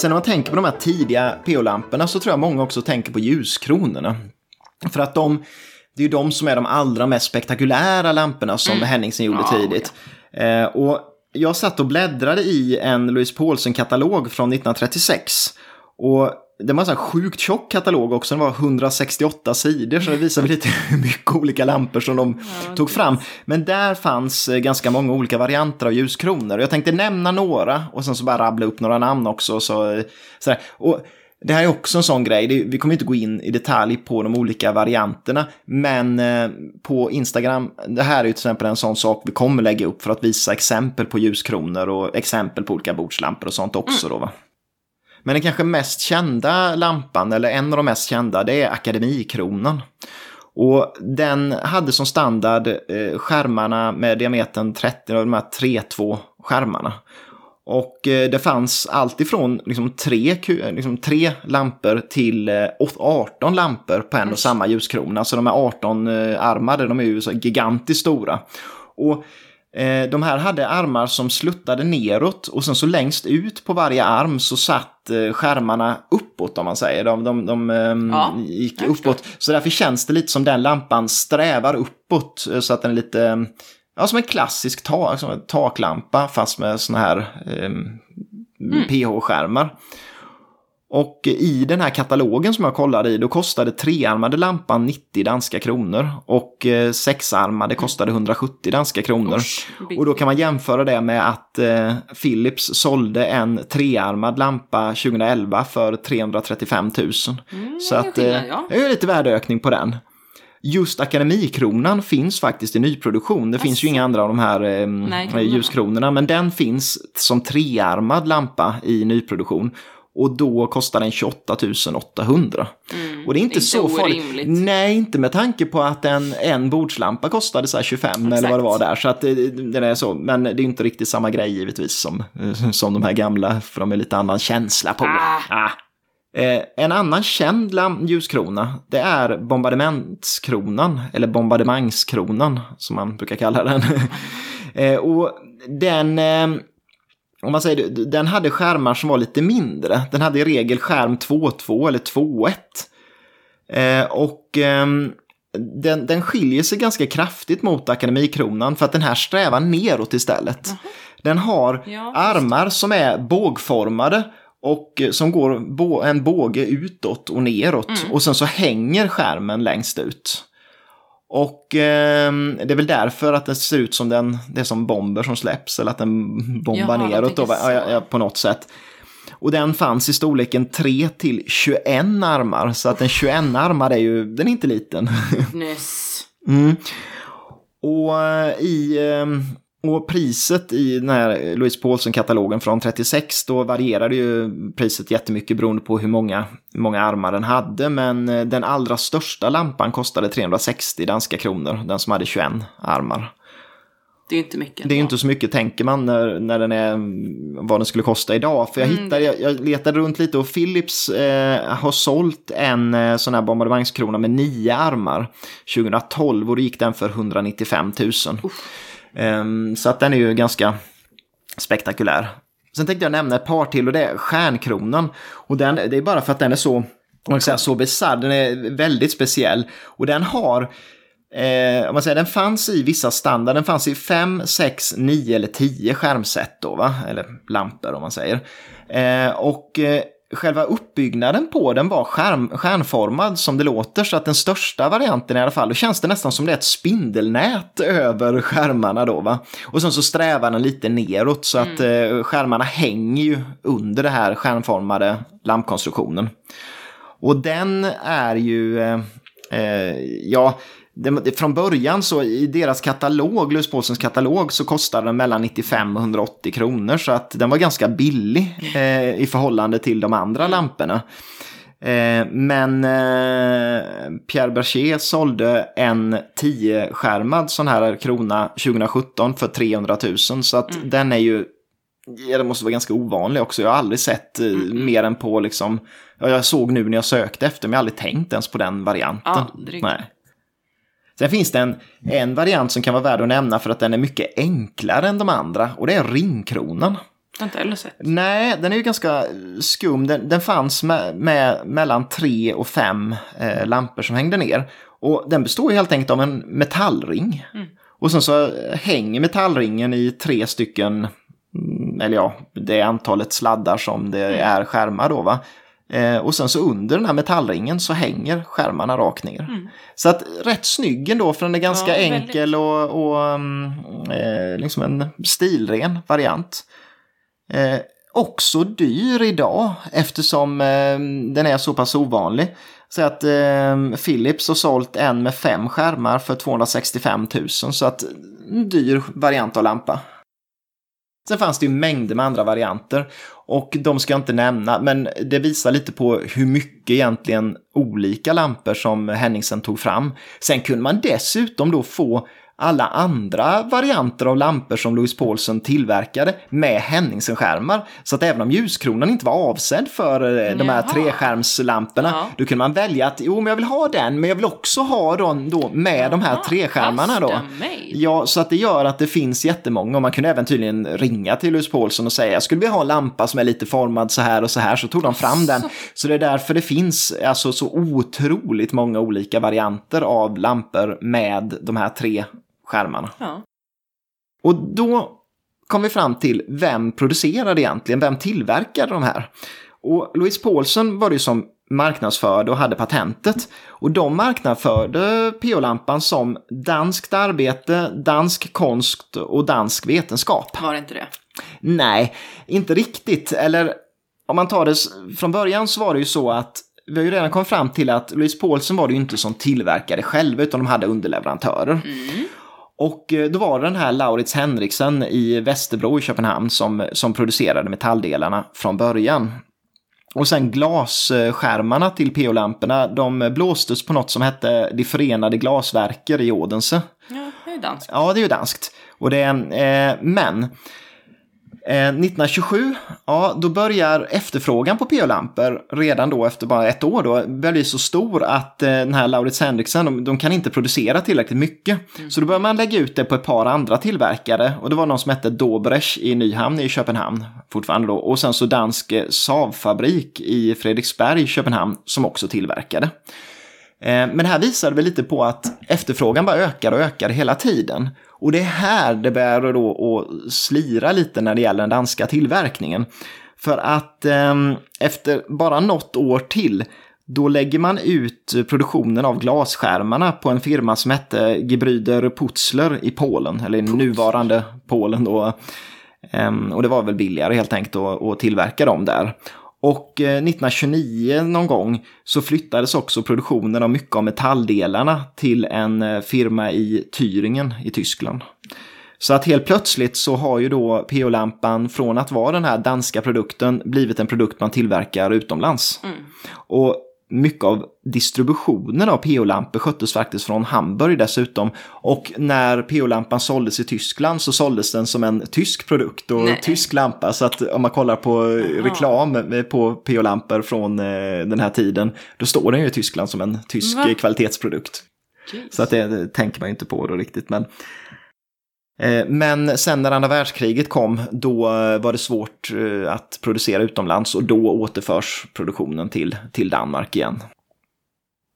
Sen när man tänker på de här tidiga PO-lamporna så tror jag många också tänker på ljuskronorna. För att de, det är ju de som är de allra mest spektakulära lamporna som Henningsen gjorde Ja, tidigt. Eh, och jag satt och bläddrade i en Louise Paulsen-katalog från 1936. Och det var en sån sjukt tjock katalog också, den var 168 sidor, så det visar väl lite hur mycket olika lampor som de tog fram. Men där fanns eh, ganska många olika varianter av ljuskronor. Jag tänkte nämna några och sen så bara rabbla upp några namn också. Så, eh, sådär. Och det här är också en sån grej, vi kommer inte gå in i detalj på de olika varianterna, men eh, på Instagram, det här är ju till exempel en sån sak vi kommer lägga upp för att visa exempel på ljuskronor och exempel på olika bordslampor och sånt också då va. Men den kanske mest kända lampan, eller en av de mest kända, det är Akademikronan. Och den hade som standard eh, skärmarna med diametern 30, de här 3-2 skärmarna. Och eh, det fanns allt ifrån liksom, tre, ku- liksom, tre lampor till eh, åt- 18 lampor på en och samma ljuskrona. Så de är 18 eh, armade, de är ju så gigantiskt stora. Och Eh, de här hade armar som sluttade neråt och sen så längst ut på varje arm så satt eh, skärmarna uppåt om man säger. De, de, de ehm, Ja, gick uppåt. Så därför känns det lite som den lampan strävar uppåt eh, så att den är lite, eh, ja som en klassisk ta, som en taklampa fast med såna här ehm, PH-skärmar. Och i den här katalogen som jag kollade i, då kostade trearmade lampan 90 danska kronor och eh, sexarmade kostade 170 danska kronor. Usch, och då kan man jämföra det med att eh, Philips sålde en trearmad lampa 2011 för 335 000. Så det är att eh, det är ju lite värdeökning på den. Just Akademikronan finns faktiskt i nyproduktion. Det finns ju inga andra av de här eh, kronorna. ljuskronorna, men den finns som trearmad lampa i nyproduktion. Och då kostar den 28 800. och det är inte, inte så farligt. orimligt. Nej, inte med tanke på att en, en bordslampa kostade så här 25 eller vad det var där. Så att det, det är så. Men det är inte riktigt samma grej givetvis som, som de här gamla, för de är lite annan känsla på. Ah. Ah. Eh, en annan känd ljuskrona, det är bombardementskronan, eller bombardemangskronan som man brukar kalla den. eh, och den, eh, om man säger det, den hade skärmar som var lite mindre. Den hade i regel skärm 2.2 eller 2.1. Eh, och ehm, den, den skiljer sig ganska kraftigt mot Akademikronan för att den här strävar neråt istället. Den har Ja, armar som är bågformade och eh, som går en båge utåt och neråt. Och sen så hänger skärmen längst ut. Och ehm, det är väl därför att det ser ut som den, det är som bomber som släpps eller att den bombar Jaha, neråt då, ja, ja, på något sätt. Och den fanns i storleken 3 till 21 armar, så att en 21 armar är ju, den är inte liten. Ness. Mm. Och eh, i... eh, Och priset i den här Louise Paulsen-katalogen från 36, då varierade ju priset jättemycket beroende på hur många, hur många armar den hade. Men eh, den allra största lampan kostade 360 danska kronor, den som hade 21 armar. Det är inte mycket. Det är inte så mycket tänker man när, när den är vad den skulle kosta idag. För jag hittade, jag, jag letade runt lite och Philips eh, har sålt en eh, sån här bombardemangskrona med nio armar 2012 och då gick den för 195 000. Ehm, Ehm, så att den är ju ganska spektakulär. Sen tänkte jag nämna ett par till och det är Stjärnkronan. Och den, det är bara för att den är så, man säga, så bisarr, den är väldigt speciell. Och den har Eh, om man säger, den fanns i vissa standard, den fanns i 5, 6, 9 eller 10 skärmset då, va? eller lampor om man säger. Eh, och eh, själva uppbyggnaden på den var skärm, stjärnformad som det låter, så att den största varianten i alla fall, då känns det nästan som det är ett spindelnät över skärmarna då. Va? Och sen så strävar den lite neråt så att eh, skärmarna hänger ju under det här stjärnformade lampkonstruktionen. Och den är ju, eh, eh, ja, det, från början så i deras katalog, Louis Paulsens katalog, så kostade den mellan 95 och 180 kronor. Så att den var ganska billig eh, i förhållande till de andra lamporna. Eh, men eh, Pierre Berger sålde en 10-skärmad sån här krona 2017 för 300 000. Så att Mm. den är ju, ja, det måste vara ganska ovanlig också. Jag har aldrig sett eh, Mm. mer än på liksom, ja, jag såg nu när jag sökte efter, men jag har aldrig tänkt ens på den varianten. Aldrig. Nej. Sen finns det en, en variant som kan vara värd att nämna för att den är mycket enklare än de andra och det är ringkronan. Inte heller sett. Nej, den är ju ganska skum. Den, den fanns med, med mellan tre och fem eh, lampor som hängde ner. Och den består ju helt enkelt av en metallring. Och sen så hänger metallringen i tre stycken, mm, eller ja, det är antalet sladdar som det är skärmar då va. Eh, och sen så under den här metallringen så hänger skärmarna rakt ner. Så att rätt snygg ändå för den är ganska Ja, enkel och, och mm, eh, liksom en stilren variant. Eh, också dyr idag eftersom eh, den är så pass ovanlig. Så att eh, Philips har sålt en med fem skärmar för 265 000 så att en dyr variant av lampa. Sen fanns det ju mängder med andra varianter och de ska jag inte nämna men det visar lite på hur mycket egentligen olika lampor som Henningsen tog fram. Sen kunde man dessutom då få alla andra varianter av lampor som Louis Paulsen tillverkade med Henningsen-skärmar. Så att även om ljuskronan inte var avsedd för eh, de här Jaha. treskärmslamporna, Ja. då kunde man välja att jo, men jag vill ha den, men jag vill också ha den då med de här Jaha, treskärmarna då. Ja, så att det gör att det finns jättemånga och man kunde även tydligen ringa till Louis Paulsen och säga jag skulle vilja ha en lampa som är lite formad så här och så här så tog de fram den. Så det är därför det finns alltså så otroligt många olika varianter av lampor med de här tre skärmarna. Ja. Och då kom vi fram till vem producerade egentligen, vem tillverkade de här? Och Louise Paulsen var det ju som marknadsförde och hade patentet. Och de marknadsförde PO-lampan som danskt arbete, dansk konst och dansk vetenskap. Var det inte det? Nej, inte riktigt. Eller om man tar det från början så var det ju så att vi har ju redan kommit fram till att Louise Paulsen var det ju inte som tillverkade själva utan de hade underleverantörer. Och eh, då var det den här Lauritz Henriksen i Västerbro i Köpenhamn som, som producerade metalldelarna från början. Och sen glasskärmarna till PO-lamporna, de blåstes på något som hette De Förenade Glasverker i Odense. Ja, det är danskt. Ja, det är ju danskt. Och det, eh, men eh, 1927, ja, då börjar efterfrågan på PO-lampor redan då efter bara ett år då bli så stor att eh, den här Lauritz Henriksen, de, de kan inte producera tillräckligt mycket. Så då börjar man lägga ut det på ett par andra tillverkare och det var någon som hette Dobresch i Nyhamn i Köpenhamn fortfarande då och sen så dansk eh, Saab-fabrik i Fredriksberg, Köpenhamn som också tillverkade. Eh, Men det här visar väl lite på att efterfrågan bara ökar och ökar hela tiden. Och det är här det börjar då att slira lite när det gäller den danska tillverkningen. För att eh, efter bara något år till då lägger man ut produktionen av glasskärmarna på en firma som hette Gebrüder Putzler i Polen, eller i nuvarande Polen då. Ehm, och det var väl billigare helt enkelt att, att tillverka dem där. Och eh, 1929 någon gång så flyttades också produktionen av mycket av metalldelarna till en eh, firma i Thüringen i Tyskland. Så att helt plötsligt så har ju då PO-lampan från att vara den här danska produkten blivit en produkt man tillverkar utomlands. Och mycket av distributionen av PO-lampor sköttes faktiskt från Hamburg dessutom. Och när PO-lampan såldes i Tyskland så såldes den som en tysk produkt och Nej. tysk lampa. Så att om man kollar på reklam på PO-lampor från eh, den här tiden, då står den ju i Tyskland som en tysk Va? kvalitetsprodukt. Jeez. Så att det, tänker man ju inte på då riktigt. Men, Eh, men sen när andra världskriget kom, då eh, var det svårt eh, att producera utomlands och då återförs produktionen till, till Danmark igen.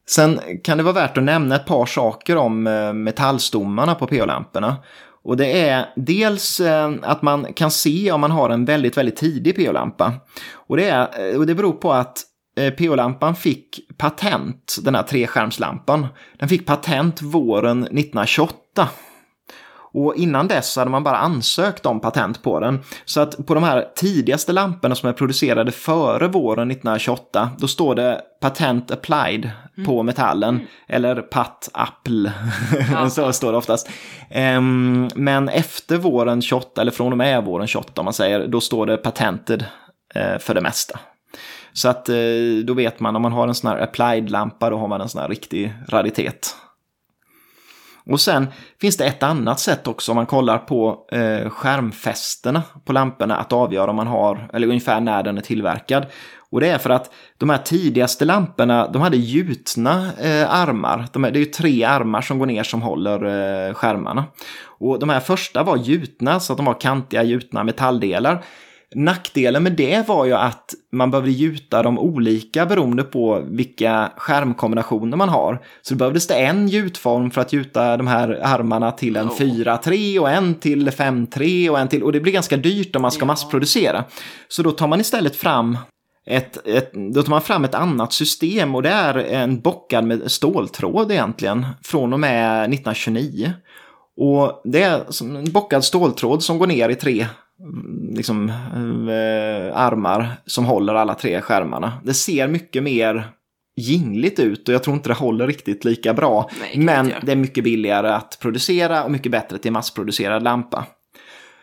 Sen kan det vara värt att nämna ett par saker om metallstommarna på PO-lamporna. Och det är dels att man kan se om man har en väldigt, väldigt tidig PO-lampa. Och det, är, och det beror på att eh, PO-lampan fick patent, den här treskärmslampan. Den fick patent våren 1928. Och innan dess hade man bara ansökt om patent på den. Så att på de här tidigaste lamporna som är producerade före våren 1928, då står det patent applied på metallen. Eller pat apple, Ja. så står det oftast. Ehm, men efter våren 28, eller från och med våren 28 om man säger, då står det patented eh, för det mesta. Så att eh, då vet man om man har en sån här applied-lampa, då har man en sån här riktig raritet. Och sen finns det ett annat sätt också om man kollar på eh, skärmfästena på lamporna att avgöra om man har, eller ungefär när den är tillverkad. Och det är för att de här tidigaste lamporna, de hade gjutna eh, armar. De det är ju tre armar som går ner som håller eh, skärmarna. Och de här första var gjutna, så att de var kantiga gjutna metalldelar. Nackdelen med det var ju att man behövde gjuta dem olika beroende på vilka skärmkombinationer man har. Så det behövdes det en gjutform för att gjuta de här armarna till en Oh. 4-3 och en till 5-3 och en till... Och det blir ganska dyrt om man ska Ja. massproducera. Så då tar man istället fram ett, ett, då tar man fram ett annat system och det är en bockad med ståltråd egentligen från och med 1929. Och det är en bockad ståltråd som går ner i tre liksom, eh, armar som håller alla tre skärmarna. Det ser mycket mer gingligt ut och jag tror inte det håller riktigt lika bra. Nej, Men det är mycket billigare att producera och mycket bättre till massproducerad lampa.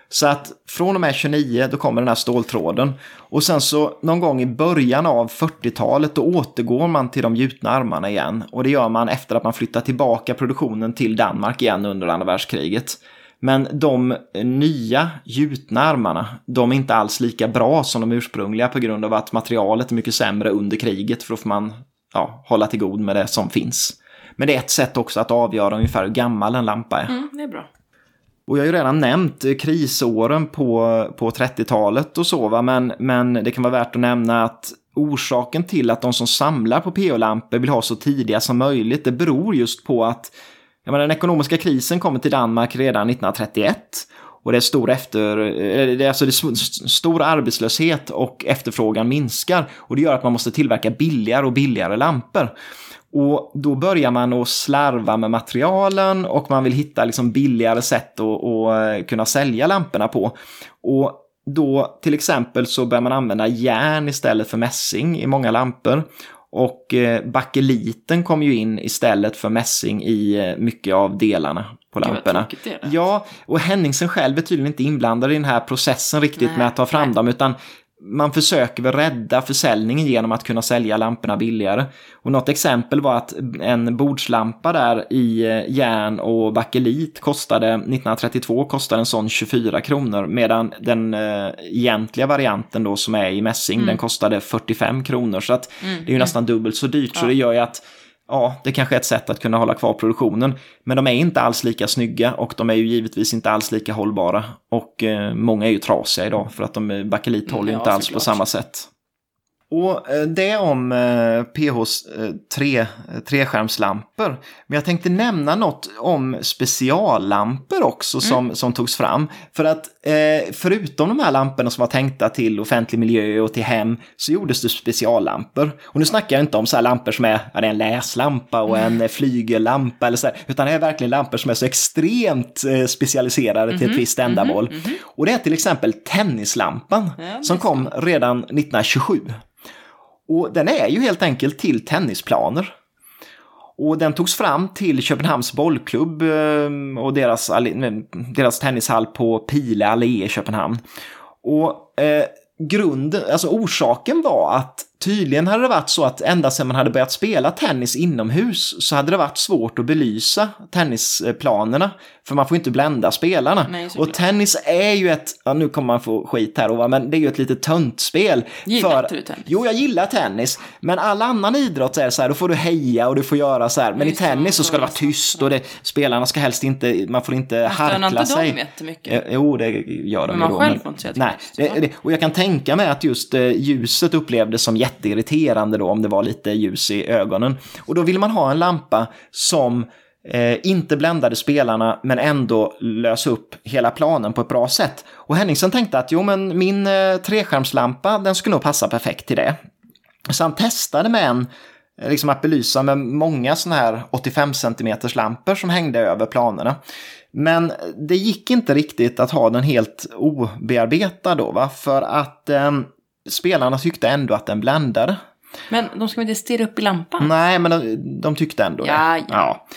Så att från och med 29 då kommer den här ståltråden. Och sen så någon gång i början av 40-talet då återgår man till de gjutna armarna igen. Och det gör man efter att man flyttar tillbaka produktionen till Danmark igen under andra världskriget. Men de nya gjutna armarna, de är inte alls lika bra som de ursprungliga på grund av att materialet är mycket sämre under kriget för då får man ja, hålla till god med det som finns. Men det är ett sätt också att avgöra ungefär hur gammal en lampa är. Mm, det är bra. Och jag har ju redan nämnt eh, krisåren på, på 30-talet och så, va? Men, men det kan vara värt att nämna att orsaken till att de som samlar på PO-lampor vill ha så tidiga som möjligt, det beror just på att jag menar, den ekonomiska krisen kommer till Danmark redan 1931. Och det är stor, efter, eh, det är alltså det är stor arbetslöshet och efterfrågan minskar. Och det gör att man måste tillverka billigare och billigare lampor. Och då börjar man att slarva med materialen och man vill hitta liksom billigare sätt att, att eh, kunna sälja lamporna på. Och då till exempel så börjar man använda järn istället för mässing i många lampor. Och eh, bakeliten kom ju in istället för mässing i eh, mycket av delarna på lamporna. Ja, och Henningsen själv är tydligen inte inblandad i den här processen riktigt Nej, med att ta fram nej. dem, utan man försöker väl rädda försäljningen genom att kunna sälja lamporna billigare. Och något exempel var att en bordslampa där i eh, järn och bakelit kostade 1932 kostade en sån 24 kronor medan den eh, egentliga varianten då som är i mässing den kostade 45 kronor. Så att det är ju nästan dubbelt så dyrt. Så Ja. det gör ju att ja, det kanske är ett sätt att kunna hålla kvar produktionen. Men de är inte alls lika snygga och de är ju givetvis inte alls lika hållbara. Och eh, många är ju trasiga idag för att de, bakelit håller Ja, inte alls på samma sätt. Och eh, det om eh, PHs eh, tre, treskärmslampor. Men jag tänkte nämna något om speciallampor också som, mm. som togs fram. För att förutom de här lamporna som var tänkta till offentlig miljö och till hem så gjordes det speciallampor. Och nu snackar jag inte om så här lampor som är, ja, det är en läslampa och en mm. flygellampa eller så här, utan det är verkligen lampor som är så extremt specialiserade mm till ett mhm. visst ändamål. Mm -hmm. Och det är till exempel tennislampan ja, som kom redan 1927. Och den är ju helt enkelt till tennisplaner. Och den togs fram till Köpenhamns bollklubb eh, och deras, eh, deras tennishall på Pile Allé i Köpenhamn. Och eh, grunden, alltså orsaken var att Tydligen hade det varit så att ända sedan man hade börjat spela tennis inomhus så hade det varit svårt att belysa tennisplanerna. För man får inte blända spelarna. Nej, och tennis är ju ett, ja, nu kommer man få skit här Ova, men det är ju ett lite töntspel. Gillar för, du tennis? Jo, jag gillar tennis. Men all annan idrott är så här, då får du heja och du får göra så här. Men i tennis så ska det vara tyst och det, spelarna ska helst inte, man får inte harkla sig. inte dem jättemycket? Jo, det gör de Men man själv får inte Nej, det, det, och jag kan tänka mig att just eh, ljuset upplevdes som jätte jätteirriterande då om det var lite ljus i ögonen. Och då vill man ha en lampa som eh, inte bländade spelarna men ändå lös upp hela planen på ett bra sätt. Och Henningsen tänkte att jo men min eh, treskärmslampa den skulle nog passa perfekt till det. Så han testade med en eh, liksom att belysa med många sådana här 85 cm lampor som hängde över planerna. Men det gick inte riktigt att ha den helt obearbetad då, va? för att eh, spelarna tyckte ändå att den bländade. Men de ska inte stirra upp i lampan? Nej, men de, de tyckte ändå ja, det. Ja. ja.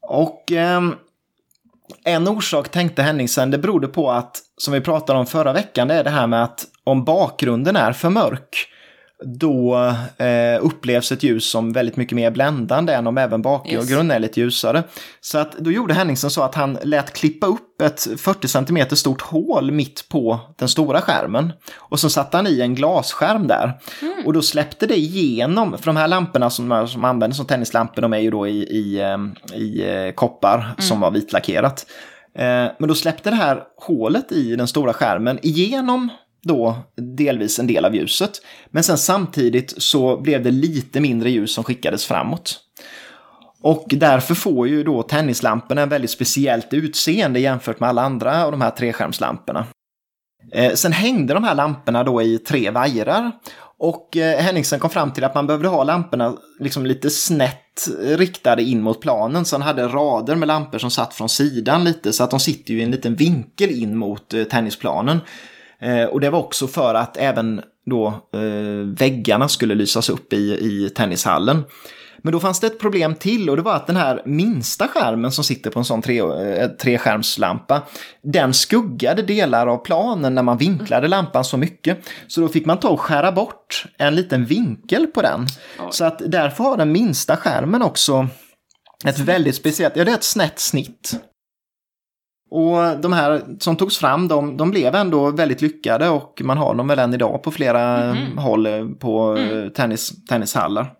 Och eh, en orsak tänkte Henningsen, det berodde på att, som vi pratade om förra veckan, det är det här med att om bakgrunden är för mörk då eh, upplevs ett ljus som väldigt mycket mer bländande än om även bakgrunden yes. är lite ljusare. Så att då gjorde Henningsen så att han lät klippa upp ett 40 cm stort hål mitt på den stora skärmen. Och så satte han i en glasskärm där. Mm. Och då släppte det igenom, för de här lamporna som, som användes som tennislampor, de är ju då i, i, eh, i eh, koppar mm. som var vitlackerat. Eh, men då släppte det här hålet i den stora skärmen igenom då delvis en del av ljuset. Men sen samtidigt så blev det lite mindre ljus som skickades framåt. Och därför får ju då tennislamporna en väldigt speciellt utseende jämfört med alla andra av de här treskärmslamporna. Eh, sen hängde de här lamporna då i tre vajrar och eh, Henningsen kom fram till att man behövde ha lamporna liksom lite snett riktade in mot planen. Så han hade rader med lampor som satt från sidan lite så att de sitter ju i en liten vinkel in mot eh, tennisplanen. Eh, och det var också för att även då eh, väggarna skulle lysas upp i, i tennishallen. Men då fanns det ett problem till och det var att den här minsta skärmen som sitter på en sån tre, eh, treskärmslampa, den skuggade delar av planen när man vinklade lampan så mycket. Så då fick man ta och skära bort en liten vinkel på den. Oj. Så att därför har den minsta skärmen också ett väldigt speciellt, ja det är ett snett snitt. Och de här som togs fram, de, de blev ändå väldigt lyckade och man har dem väl än idag på flera mm. håll på mm. tennis, tennishallar.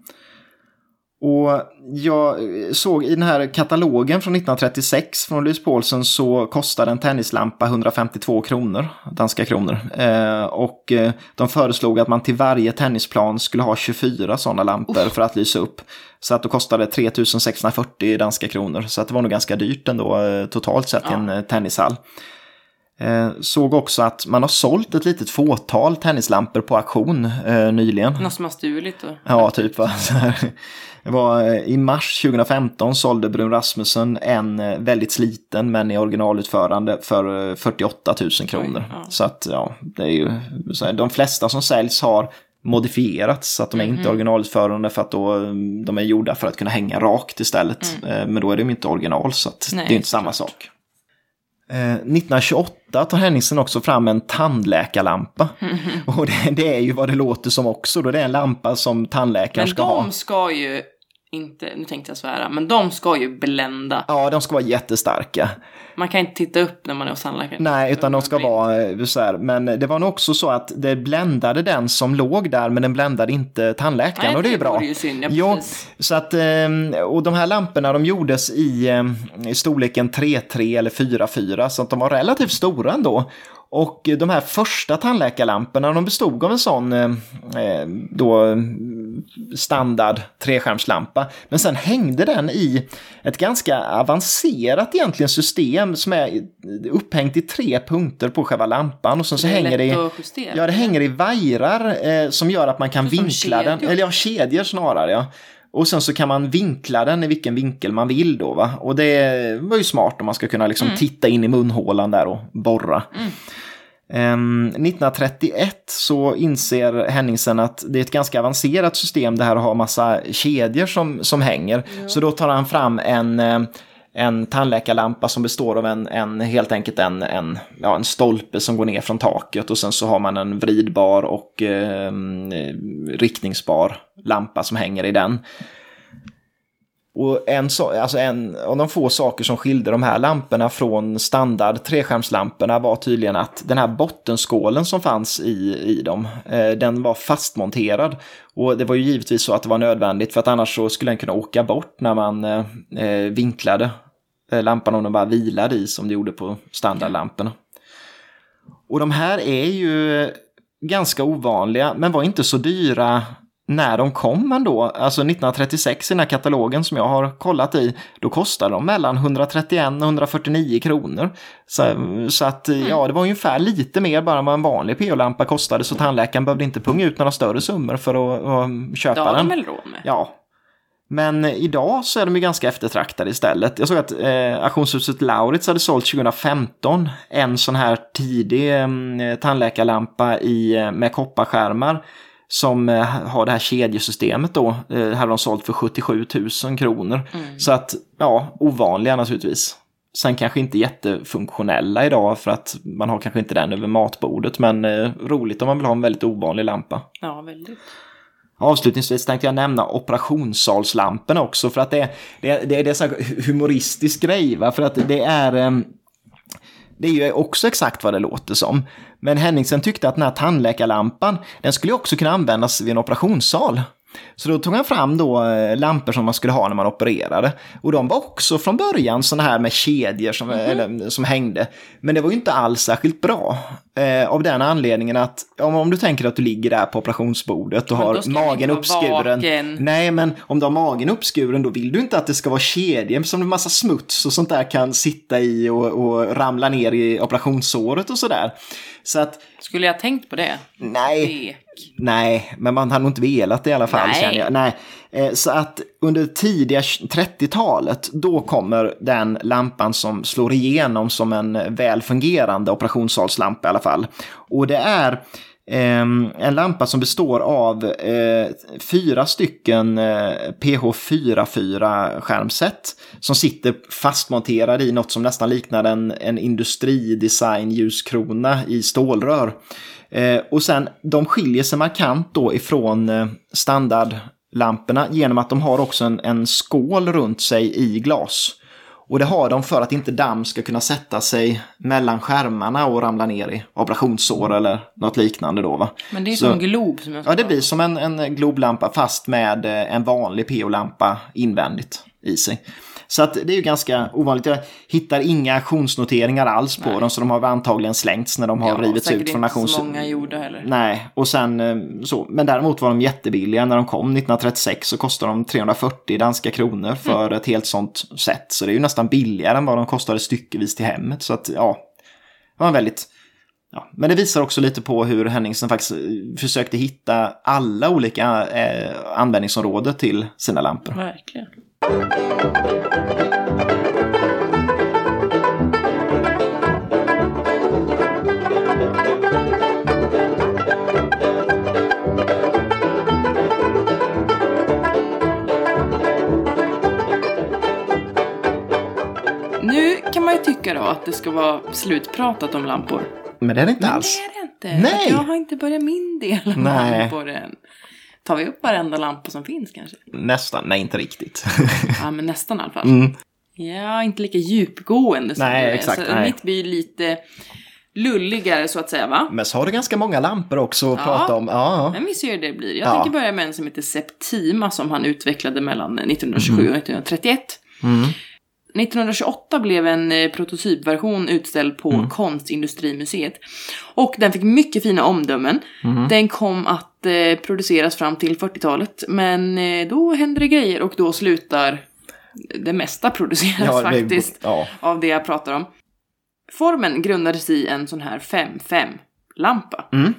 Och jag såg i den här katalogen från 1936 från Louise Paulsen så kostade en tennislampa 152 kronor, danska kronor. Eh, och eh, de föreslog att man till varje tennisplan skulle ha 24 sådana lampor oh. för att lysa upp. Så att då kostade 3640 danska kronor. Så att det var nog ganska dyrt ändå eh, totalt sett ja. i en eh, tennishall. Eh, såg också att man har sålt ett litet fåtal tennislampor på auktion eh, nyligen. Något som har stulit då? Ja, typ. Va? Det var eh, i mars 2015 sålde Brun Rasmussen en eh, väldigt sliten men i originalutförande för 48 000 kronor. Oj, ja. Så att ja, det är ju så här, de flesta som säljs har modifierats så att de är mm -hmm. inte originalutförande för att då, de är gjorda för att kunna hänga rakt istället. Mm. Men då är de inte original så att Nej, det är inte samma klart. sak. 1928 tar Henningsen också fram en tandläkarlampa. Mm -hmm. Och det, det, är ju vad det låter som också, då det är en lampa som tandläkaren ska ha. Men de ska ju inte, nu tänkte jag svära, men de ska ju blända. Ja, de ska vara jättestarka. Man kan inte titta upp när man är hos tandläkaren. Nej, utan de ska vara eh, så här. Men det var nog också så att det bländade den som låg där, men den bländade inte tandläkaren Nej, och det är det bra. Ju synd, ja, jo, så att, ehm, och de här lamporna de gjordes i, ehm, i storleken 3-3 eller 4-4, så att de var relativt stora ändå. Och de här första tandläkarlamporna de bestod av en sån eh, eh då, standard treskärmslampa. Men sen hängde den i ett ganska avancerat egentligen system som är upphängt i tre punkter på själva lampan. Och sen så det hänger det, justera. ja, det hänger i vajrar eh, som gör att man kan vinkla den. Eller ja, kedjor snarare. Ja. Och sen så kan man vinkla den i vilken vinkel man vill då. Va? Och det var ju smart om man ska kunna liksom titta in i munhålan där och borra. Ehm, 1931 så inser Henningsen att det är ett ganska avancerat system det här att ha massa kedjor som, som hänger. Så då tar han fram en, eh, en tandläkarlampa som består av en, en helt enkelt en, en, ja, en stolpe som går ner från taket och sen så har man en vridbar och eh, riktningsbar lampa som hänger i den. Och en, alltså en av de få saker som skilde de här lamporna från standard treskärmslamporna var tydligen att den här bottenskålen som fanns i, i dem, eh, den var fastmonterad. Och det var ju givetvis så att det var nödvändigt för att annars så skulle den kunna åka bort när man eh, eh vinklade eh, lampan om den bara vilade i som det gjorde på standardlamporna. Och de här är ju ganska ovanliga men var inte så dyra när de kom ändå. Alltså 1936 i den här katalogen som jag har kollat i, då kostade de mellan 131 och 149 kronor. Så, så att ja, det var ungefär lite mer bara än vad en vanlig PO-lampa kostade så tandläkaren behövde inte punga ut några större summor för att, att köpa Det har den. de väl råd med? Ja. Men idag så är de ju ganska eftertraktade istället. Jag såg att eh, auktionshuset Lauritz hade sålt 2015 en sån här tidig eh, tandläkarlampa i, eh, med kopparskärmar som eh, har det här kedjesystemet då. Eh, hade de sålt för 77 000 kronor. Så att, ja, ovanliga naturligtvis. Sen kanske inte jättefunktionella idag för att man har kanske inte den över matbordet. Men eh, roligt om man vill ha en väldigt ovanlig lampa. Ja, väldigt. Avslutningsvis tänkte jag nämna operationssalslamporna också för att det, det, det, det är så här humoristisk grej. Va? För att det är, det är ju också exakt vad det låter som. Men Henningsen tyckte att den här tandläkarlampan, den skulle ju också kunna användas vid en operationssal. Så då tog han fram då eh, lampor som man skulle ha när man opererade. Och de var också från början sådana här med kedjor som, eller, som hängde. Men det var ju inte alls särskilt bra. Eh, av den anledningen att om, om du tänker att du ligger där på operationsbordet och Men har magen uppskuren. vaken. Nej, men om du har magen uppskuren då vill du inte att det ska vara kedjor som en massa smuts och sånt där kan sitta i och, och ramla ner i operationssåret och sådär. Så att, Skulle jag tänkt på det? nej. Nej, men man hade nog inte velat det i alla fall Nej. känner jag. Nej. Eh, Så att under tidiga 30-talet, då kommer den lampan som slår igenom som en väl fungerande operationssalslampa i alla fall. Och det är Ehm, en lampa som består av eh, fyra stycken eh, PH44 skärmset som sitter fastmonterade i något som nästan liknar en, en industridesign ljuskrona i stålrör. Eh, och sen, de skiljer sig markant då ifrån eh, standardlamporna genom att de har också en, en skål runt sig i glas. Och det har de för att inte damm ska kunna sätta sig mellan skärmarna och ramla ner i operationssår eller något liknande då va. Men det är Så- som glob som jag Ja, det blir som en, en globlampa fast med eh, en vanlig PO-lampa invändigt i sig. Så att det är ju ganska ovanligt. Jag hittar inga auktionsnoteringar alls på dem så de har antagligen slängts när de har Ja, rivits ut från inte auktions... så många gjorda heller. Nej, och sen eh, så. Men däremot var de jättebilliga när de kom 1936 så kostade de 340 danska kronor för Mm. ett helt sånt set. Så det är ju nästan billigare än vad de kostade styckevis till hemmet. Så att ja, det var en väldigt Ja, men det visar också lite på hur Henningsen faktiskt eh, försökte hitta alla olika eh, användningsområden till sina lampor. Verkligen. Nu kan man ju tycka då att det ska vara slutpratat om lampor. Men det är det inte Men alls. det är det inte. Nej. Jag har inte börjat min del av Nej. lampor än. Tar vi upp varenda lampa som finns kanske? Nästan, nej inte riktigt. Ja, men nästan i alla fall. Mm. Ja, inte lika djupgående som Nej, du är. exakt, Så nej. mitt blir lite lulligare så att säga, va? Men så har du ganska många lampor också att Ja. prata om. Ja, Men vi ser hur det blir. Jag Ja. tänker börja med en som heter Septima som han utvecklade mellan 1927 och 1931. Mm. 1928 blev en eh, prototypversion utställd på Mm. Konstindustrimuseet. Och den fick mycket fina omdömen. Mhm. Den kom att produceras fram till 40-talet. Men eh, då händer det grejer och då slutar det mesta produceras Ja, det- faktiskt Ja. av det jag pratar om. Formen grundades i en sån här 5-5-lampa. Mm.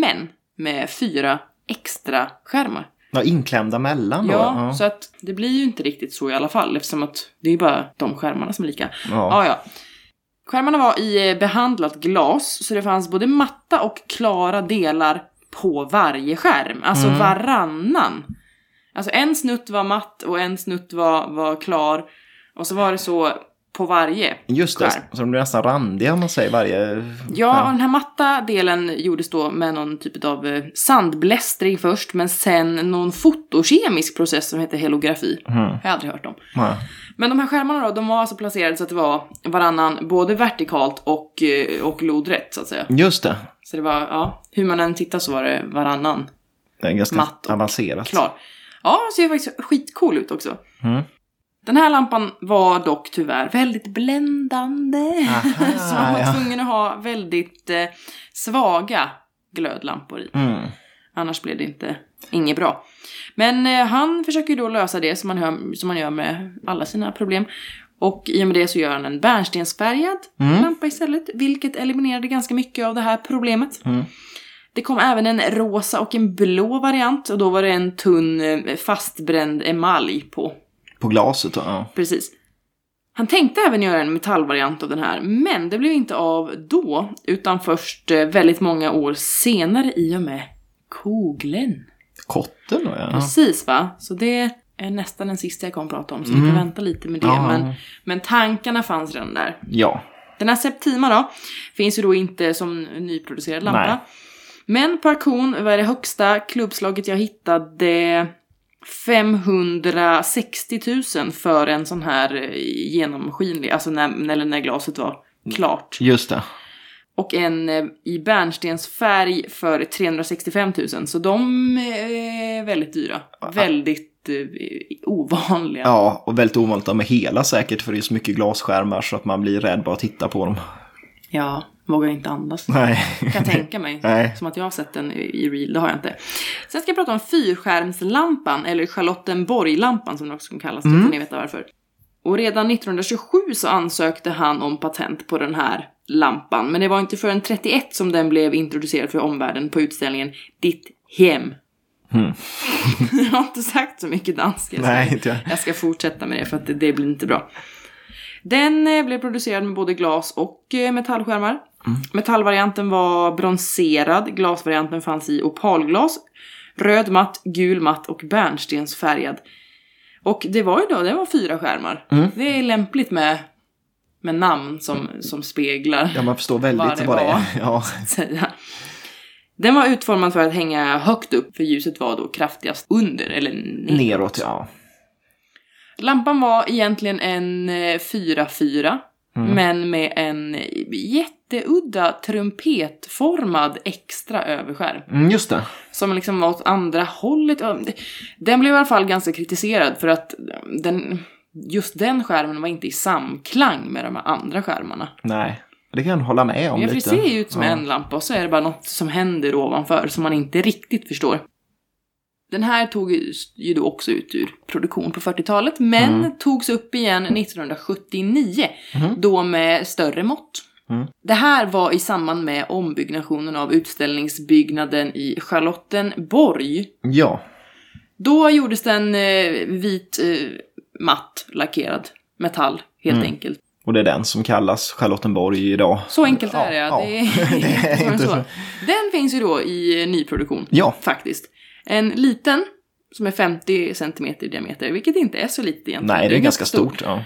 Men med fyra extra skärmar. ja, inklämda mellan då. Ja, så att det blir ju inte riktigt så i alla fall eftersom att det är bara de skärmarna som är lika. Ja. Ja, ja. Skärmarna var i eh, behandlat glas så det fanns både matta och klara delar på varje skärm. Alltså Mm. varannan. Alltså en snutt var matt och en snutt var, var klar. Och så var det så på varje. Just det, skärm. så de blir nästan randiga om man säger varje... Ja, och den här matta delen gjordes då med någon typ av eh, sandblästring först, men sen någon fotokemisk process som heter helografi. Mm. Har jag aldrig hört om. Ja. Men de här skärmarna då, de var alltså placerade så att det var varannan både vertikalt och, eh, och lodrätt så att säga. Just det. Så det var, ja, hur man än tittar så var det varannan Det är ganska Matt avancerat. klar. Ja, ser faktiskt skitcool ut också. Mm. Den här lampan var dock tyvärr väldigt bländande. Aha, så man var ja. tvungen att ha väldigt eh, svaga glödlampor i. Mm. Annars blev det inte inget bra. Men eh, han försöker ju då lösa det som man, hör, som man gör med alla sina problem. Och i och med det så gör han en bärnstensfärgad Mm. lampa istället, vilket eliminerade ganska mycket av det här problemet. Mm. Det kom även en rosa och en blå variant och då var det en tunn eh, fastbränd emalj på. På glaset ja. Precis. Han tänkte även göra en metallvariant av den här, men det blev inte av då, utan först eh, väldigt många år senare i och med Koglen. Kotten då, ja. Precis va? Så det är nästan den sista jag kommer att prata om, så Mm. kan vänta lite med det. Ja. Men, men tankarna fanns redan där. Ja. Den här Septima då, finns ju då inte som nyproducerad lampa. Nej. Men på auktion var det högsta klubbslaget jag hittade 560 000 för en sån här eh, genomskinlig, alltså när, eller när glaset var klart. Just det. Och en eh, i bärnstensfärg för 365 000. Så de är väldigt dyra. Väldigt eh, ovanliga. Ja, och väldigt ovanligt med hela säkert för det är så mycket glasskärmar så att man blir rädd bara att titta på dem. Ja, vågar inte andas. Nej. Kan tänka mig. Nej. Som att jag har sett den i real, det har jag inte. Sen ska jag prata om fyrskärmslampan, eller Charlottenborglampan som den också kan kallas, får ni veta varför. Och redan 1927 så ansökte han om patent på den här lampan, men det var inte förrän 31 som den blev introducerad för omvärlden på utställningen Ditt hem. Mm. jag har inte sagt så mycket danska. Nej, inte jag. jag ska fortsätta med det för att det, det blir inte bra. Den eh, blev producerad med både glas och eh, metallskärmar. Metallvarianten var bronserad, glasvarianten fanns i opalglas, röd matt, gul matt och bärnstensfärgad. Och det var ju då, det var fyra skärmar. Mm. Det är lämpligt med, med namn som, som speglar Ja, man förstår väldigt Vad det vad det var. är. Ja. säga. Den var utformad för att hänga högt upp, för ljuset var då kraftigast under, eller neråt. Neråt, ja. Lampan var egentligen en eh, 4-4, Mm. men med en jätteudda trumpetformad extra överskärm. Mm, just det. Som liksom var åt andra hållet. Den blev i alla fall ganska kritiserad för att den, just den skärmen var inte i samklang med de här andra skärmarna. Nej, det kan jag hålla med om Ja, för det lite. ser ju ut som ja. en lampa och så är det bara något som händer ovanför som man inte riktigt förstår. Den här tog ju- då också ut ur produktion på 40-talet, men Mm. togs upp igen 1979, Mhm. då med större mått. Mm. Det här var i samband med ombyggnationen av utställningsbyggnaden i Charlottenborg. Ja, Då gjordes den eh, vit, eh, matt, lackerad metall, helt Mm. enkelt. och det är den som kallas Charlottenborg idag. Så enkelt är det, ja. Det är, Det är svårare än inte så. så. Den finns ju då i nyproduktion, Ja, faktiskt. En liten, som är 50 cm i diameter, vilket inte är så lite egentligen. nej, det är ganska stort. Ja.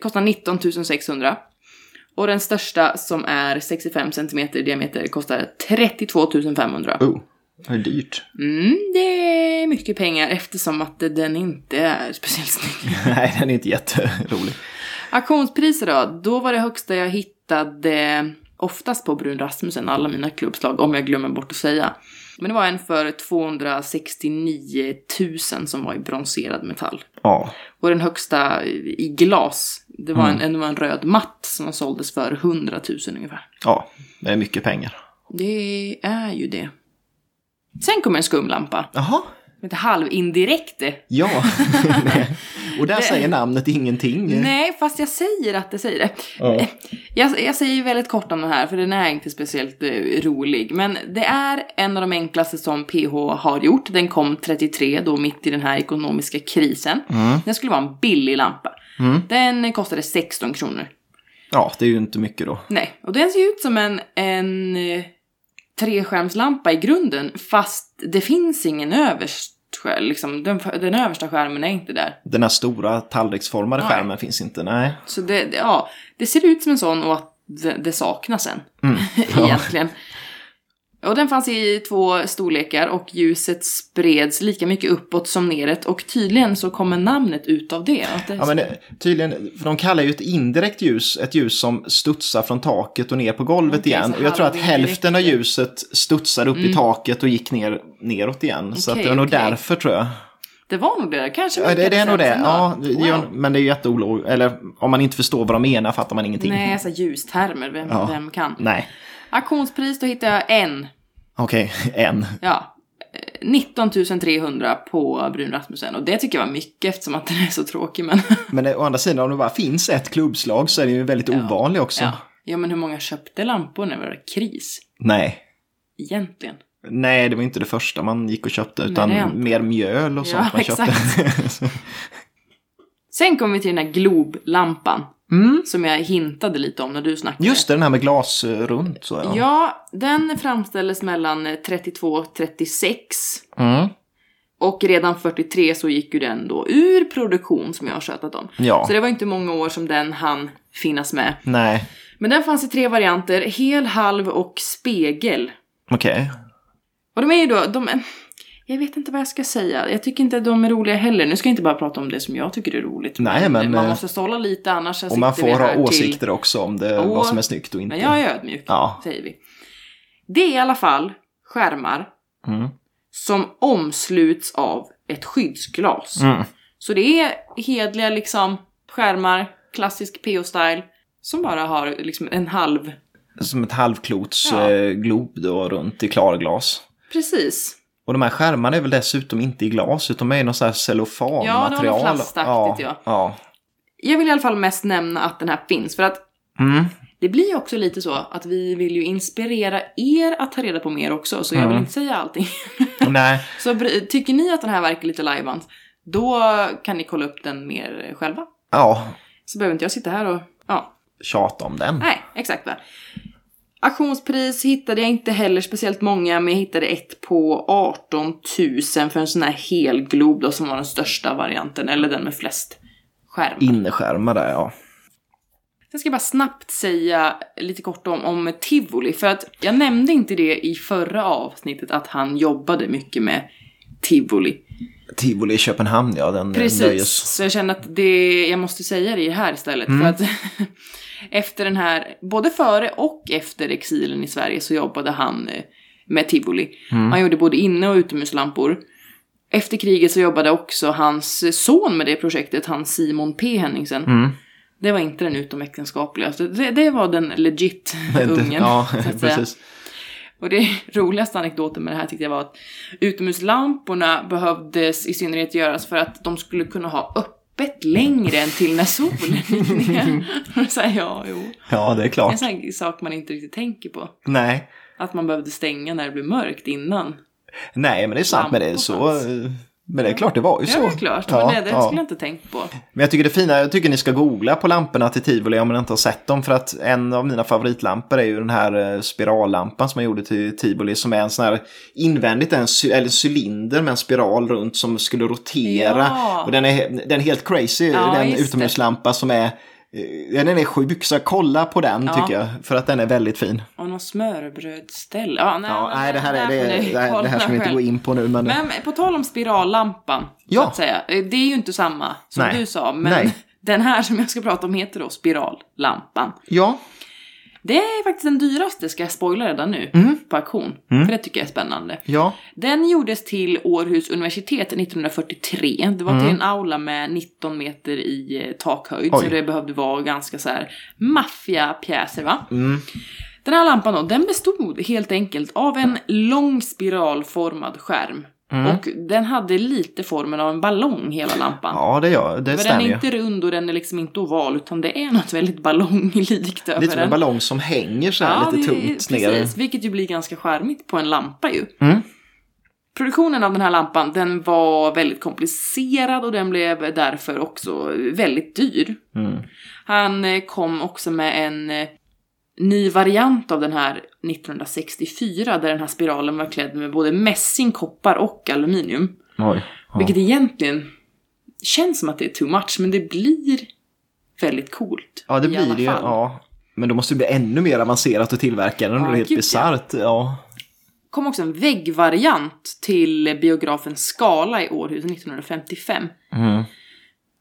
Kostar 19 600. Och den största, som är 65 cm i diameter, kostar 32 500. Oh, det är dyrt. Mm, det är mycket pengar eftersom att den inte är speciellt snygg. Nej, den är inte jätterolig. Auktionspriser då? Då var det högsta jag hittade oftast på Brun Rasmussen, alla mina klubbslag, om jag glömmer bort att säga. Men det var en för 269 000 som var i bronserad metall. Ja, Och den högsta i glas Det var, en, det var en röd matt som såldes för 100 000 ungefär. Ja, det är mycket pengar. Det är ju det. Sen kommer en skumlampa. Jaha. Lite halvindirekt. Ja. och där Det- säger namnet ingenting. Nej, fast jag säger att det säger det. Ja. Jag, jag säger väldigt kort om den här, för den är inte speciellt eh, rolig. Men det är en av de enklaste som PH har gjort. Den kom 33, då mitt i den här ekonomiska krisen. Den skulle vara en billig lampa. Den kostade 16 kronor. Ja, det är ju inte mycket då. Nej, och den ser ut som en, en eh, treskärmslampa i grunden, fast det finns ingen överst. Liksom, den, den översta skärmen är inte där. Den här stora tallriksformade Nej. skärmen finns inte, nej. Så det, det, ja, det ser ut som en sån och att det, det saknas en. Mm. Ja. Egentligen. Och den fanns i två storlekar och ljuset spreds lika mycket uppåt som neråt och tydligen så kommer namnet ut av det. Det Ja, men tydligen, för de kallar ju ett indirekt ljus ett ljus som studsar från taket och ner på golvet Okej, igen. så Och jag tror att hälften av ljuset studsade upp i taket och gick ner neråt igen. så att Okej, det var nog okej. därför tror jag. Det var nog det. Kanske Ja, det, det är nog det. Ja, Wow. men det är ju jätteologiskt. Eller om man inte förstår vad de menar fattar man ingenting. Nej, alltså ljustermer, vem, Ja. vem kan? Nej. Auktionspris, då hittade jag en. Okej, en. Ja. eh, 19 300 på Brun Rasmussen och det tycker jag var mycket eftersom att den är så tråkig men... Men det, å andra sidan, om det bara finns ett klubbslag så är det ju väldigt ovanlig också. ja. ja men hur många köpte lampor när det var kris? Nej. Egentligen. Nej, det var inte det första man gick och köpte, utan inte. mer mjöl och Ja, sånt man köpte. Sen kommer vi till den här globlampan. Mm. Som jag hintade lite om när du snackade. Just det, den här med glas eh, runt. Så, ja. Ja, den framställdes mellan eh, 32 och 36. Mm. Och redan 43 så gick ju den då ur produktion som jag har tjötat om. ja. Så det var inte många år som den hann finnas med. Nej, Men den fanns i tre varianter, hel, halv och spegel. okej. Och de är ju då, de är, jag vet inte vad jag ska säga. Jag tycker inte de är roliga heller. Nu ska jag inte bara prata om det som jag tycker är roligt. Nej, men, man eh, måste sålla lite annars Och man får ha till- åsikter också om det, Åh. vad som är snyggt och inte. Men jag är ödmjuk, Ja. säger vi. Det är i alla fall skärmar Mm. som omsluts av ett skyddsglas. Mm. Så det är hedliga liksom skärmar, klassisk PO-style, som bara har liksom en halv... Som ett halvklots Ja. eh, glob då runt i klarglas. Precis. Och de här skärmarna är väl dessutom inte i glas utan de är i någon sån här cellofanmaterial. Ja, det var något plastaktigt, ja. ja. Jag vill i alla fall mest nämna att den här finns, för att Mm. det blir också lite så att vi vill ju inspirera er att ta reda på mer också, så jag vill Mm. inte säga allting. Nej, så tycker ni att den här verkar lite lajvans, då kan ni kolla upp den mer själva. ja, Så behöver inte jag sitta här och... Ja, tjata om den. nej, exakt va. Auktionspris hittade jag inte heller speciellt många, men jag hittade ett på 18 000 för en sån här hel glob då, som var den största varianten, eller den med flest skärmar. Innerskärmar där, ja. Sen ska jag bara snabbt säga lite kort om, om tivoli, för att jag nämnde inte det i förra avsnittet att han jobbade mycket med tivoli. Tivoli i Köpenhamn, ja, den Precis, nöjes. så jag känner att det, jag måste säga det här istället. För att efter den här, både före och efter exilen i Sverige så jobbade han eh, med tivoli. Han gjorde både inne och utomhuslampor. Efter kriget så jobbade också hans son med det projektet, han Simon P. Henningsen. Mm. Det var inte den utomäktenskapliga, det, det var den legit ungen. Ja, precis. Och det roligaste anekdoten med det här tyckte jag var att utomhuslamporna behövdes i synnerhet göras för att de skulle kunna ha öppet längre än till när solen gick ner. Så här, ja, jo. Ja, det är Det är klart. en sån här sak man inte riktigt tänker på. Nej. Att man behövde stänga när det blev mörkt innan. Nej, men det är sant med det. Lampor Så, men det är klart, det var ju Ja, så. det är klart. Ja, men det, det ja. skulle jag inte tänkt på. Men jag tycker det fina, jag tycker ni ska googla på lamporna till Tivoli om ni inte har sett dem. För att en av mina favoritlampor är ju den här eh, spirallampan som jag gjorde till Tivoli. Som är en sån här invändigt en, eller cylinder med en spiral runt som skulle rotera. Ja. Och den är, den är helt crazy, Ja, den just det. utomhuslampa som är... eh, Den är sjuk, så kolla på den Ja. tycker jag. För att den är väldigt fin. Och någon smörbrödställe. Ja, nej, Ja, nej, det här, är, det, det, här, det här ska vi inte kolla gå in på nu. Men, Men på tal om spirallampan, Ja. så att säga. eh, Det är ju inte samma som Nej. du sa, men Nej. den här som jag ska prata om heter då spirallampan. ja, Det är faktiskt den dyraste, ska jag spoila redan nu, Mm. på auktion. För det tycker jag är spännande. Ja, Den gjordes till Århus universitet 1943. Det var till en aula med 19 meter i eh, takhöjd. Oj. Så det behövde vara ganska så här maffiapjäser va? mm. Den här lampan då, den bestod helt enkelt av en lång spiralformad skärm. Mm. Och den hade lite formen av en ballong, hela lampan. ja det, gör, det För den är inte rund och den är liksom inte oval, utan det är något väldigt ballonglikt över Lite som en den. ballong som hänger så här lite det- tungt ner. precis, vilket ju blir ganska charmigt på en lampa ju. Mm. Produktionen av den här lampan, den var väldigt komplicerad och den blev därför också väldigt dyr. Mm. Han eh, kom också med en eh, ny variant av den här 1964 där den här spiralen var klädd med både mässing, koppar och aluminium. Oj. Ja. Vilket egentligen känns som att det är too much, men det blir väldigt coolt. ja, det blir det ju. Ja. Men då måste det bli ännu mer avancerat att tillverka den. Ja, det är helt bisarrt. Ja. kom också en väggvariant till biografen Skala i Århus 1955. Mm.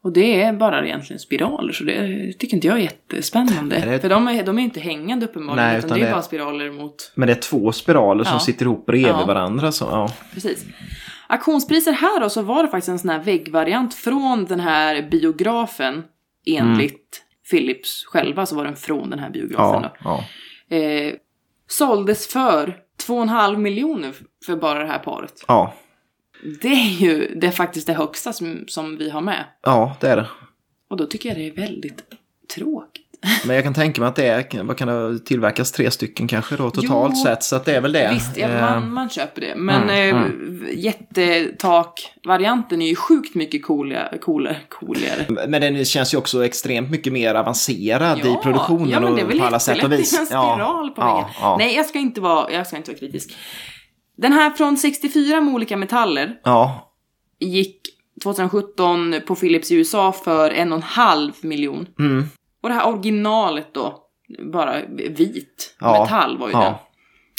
Och det är bara egentligen spiraler, så det tycker inte jag är jättespännande. Är det- För de är, de är inte hängande uppenbarligen, Nej, utan, utan det är det- bara spiraler mot... Men det är två spiraler som Ja. sitter ihop bredvid Ja. varandra. Så, ja. Precis. Auktionspriser här då, så var det faktiskt en sån här väggvariant från den här biografen, enligt Philips själva, så var den från den här biografen Ja, ja. då. Eh, såldes för 2,5 miljoner för bara det här paret. ja. Det är ju det är faktiskt det högsta som, som vi har med. ja, det är det. Och då tycker jag det är väldigt tråkigt. Men jag kan tänka mig att det är, vad kan det tillverkas, tre stycken kanske då totalt Jo. sett. Så att det är väl det. Visst, ja, Eh, man, man köper det. Men Mm, eh, jättetak-varianten är ju sjukt mycket coolare. coolare, coolare. Men den känns ju också extremt mycket mer avancerad i produktionen ja, men det är och väl på alla sätt och jättelätt vis. med en spiral på ja, ja. Nej, jag ska, inte vara, jag ska inte vara kritisk. Den här från 64 med olika metaller Ja, gick 2017 på Philips i USA för en och en halv miljon. mm, Och det här originalet då, bara vit Ja, metall var ju ja. det.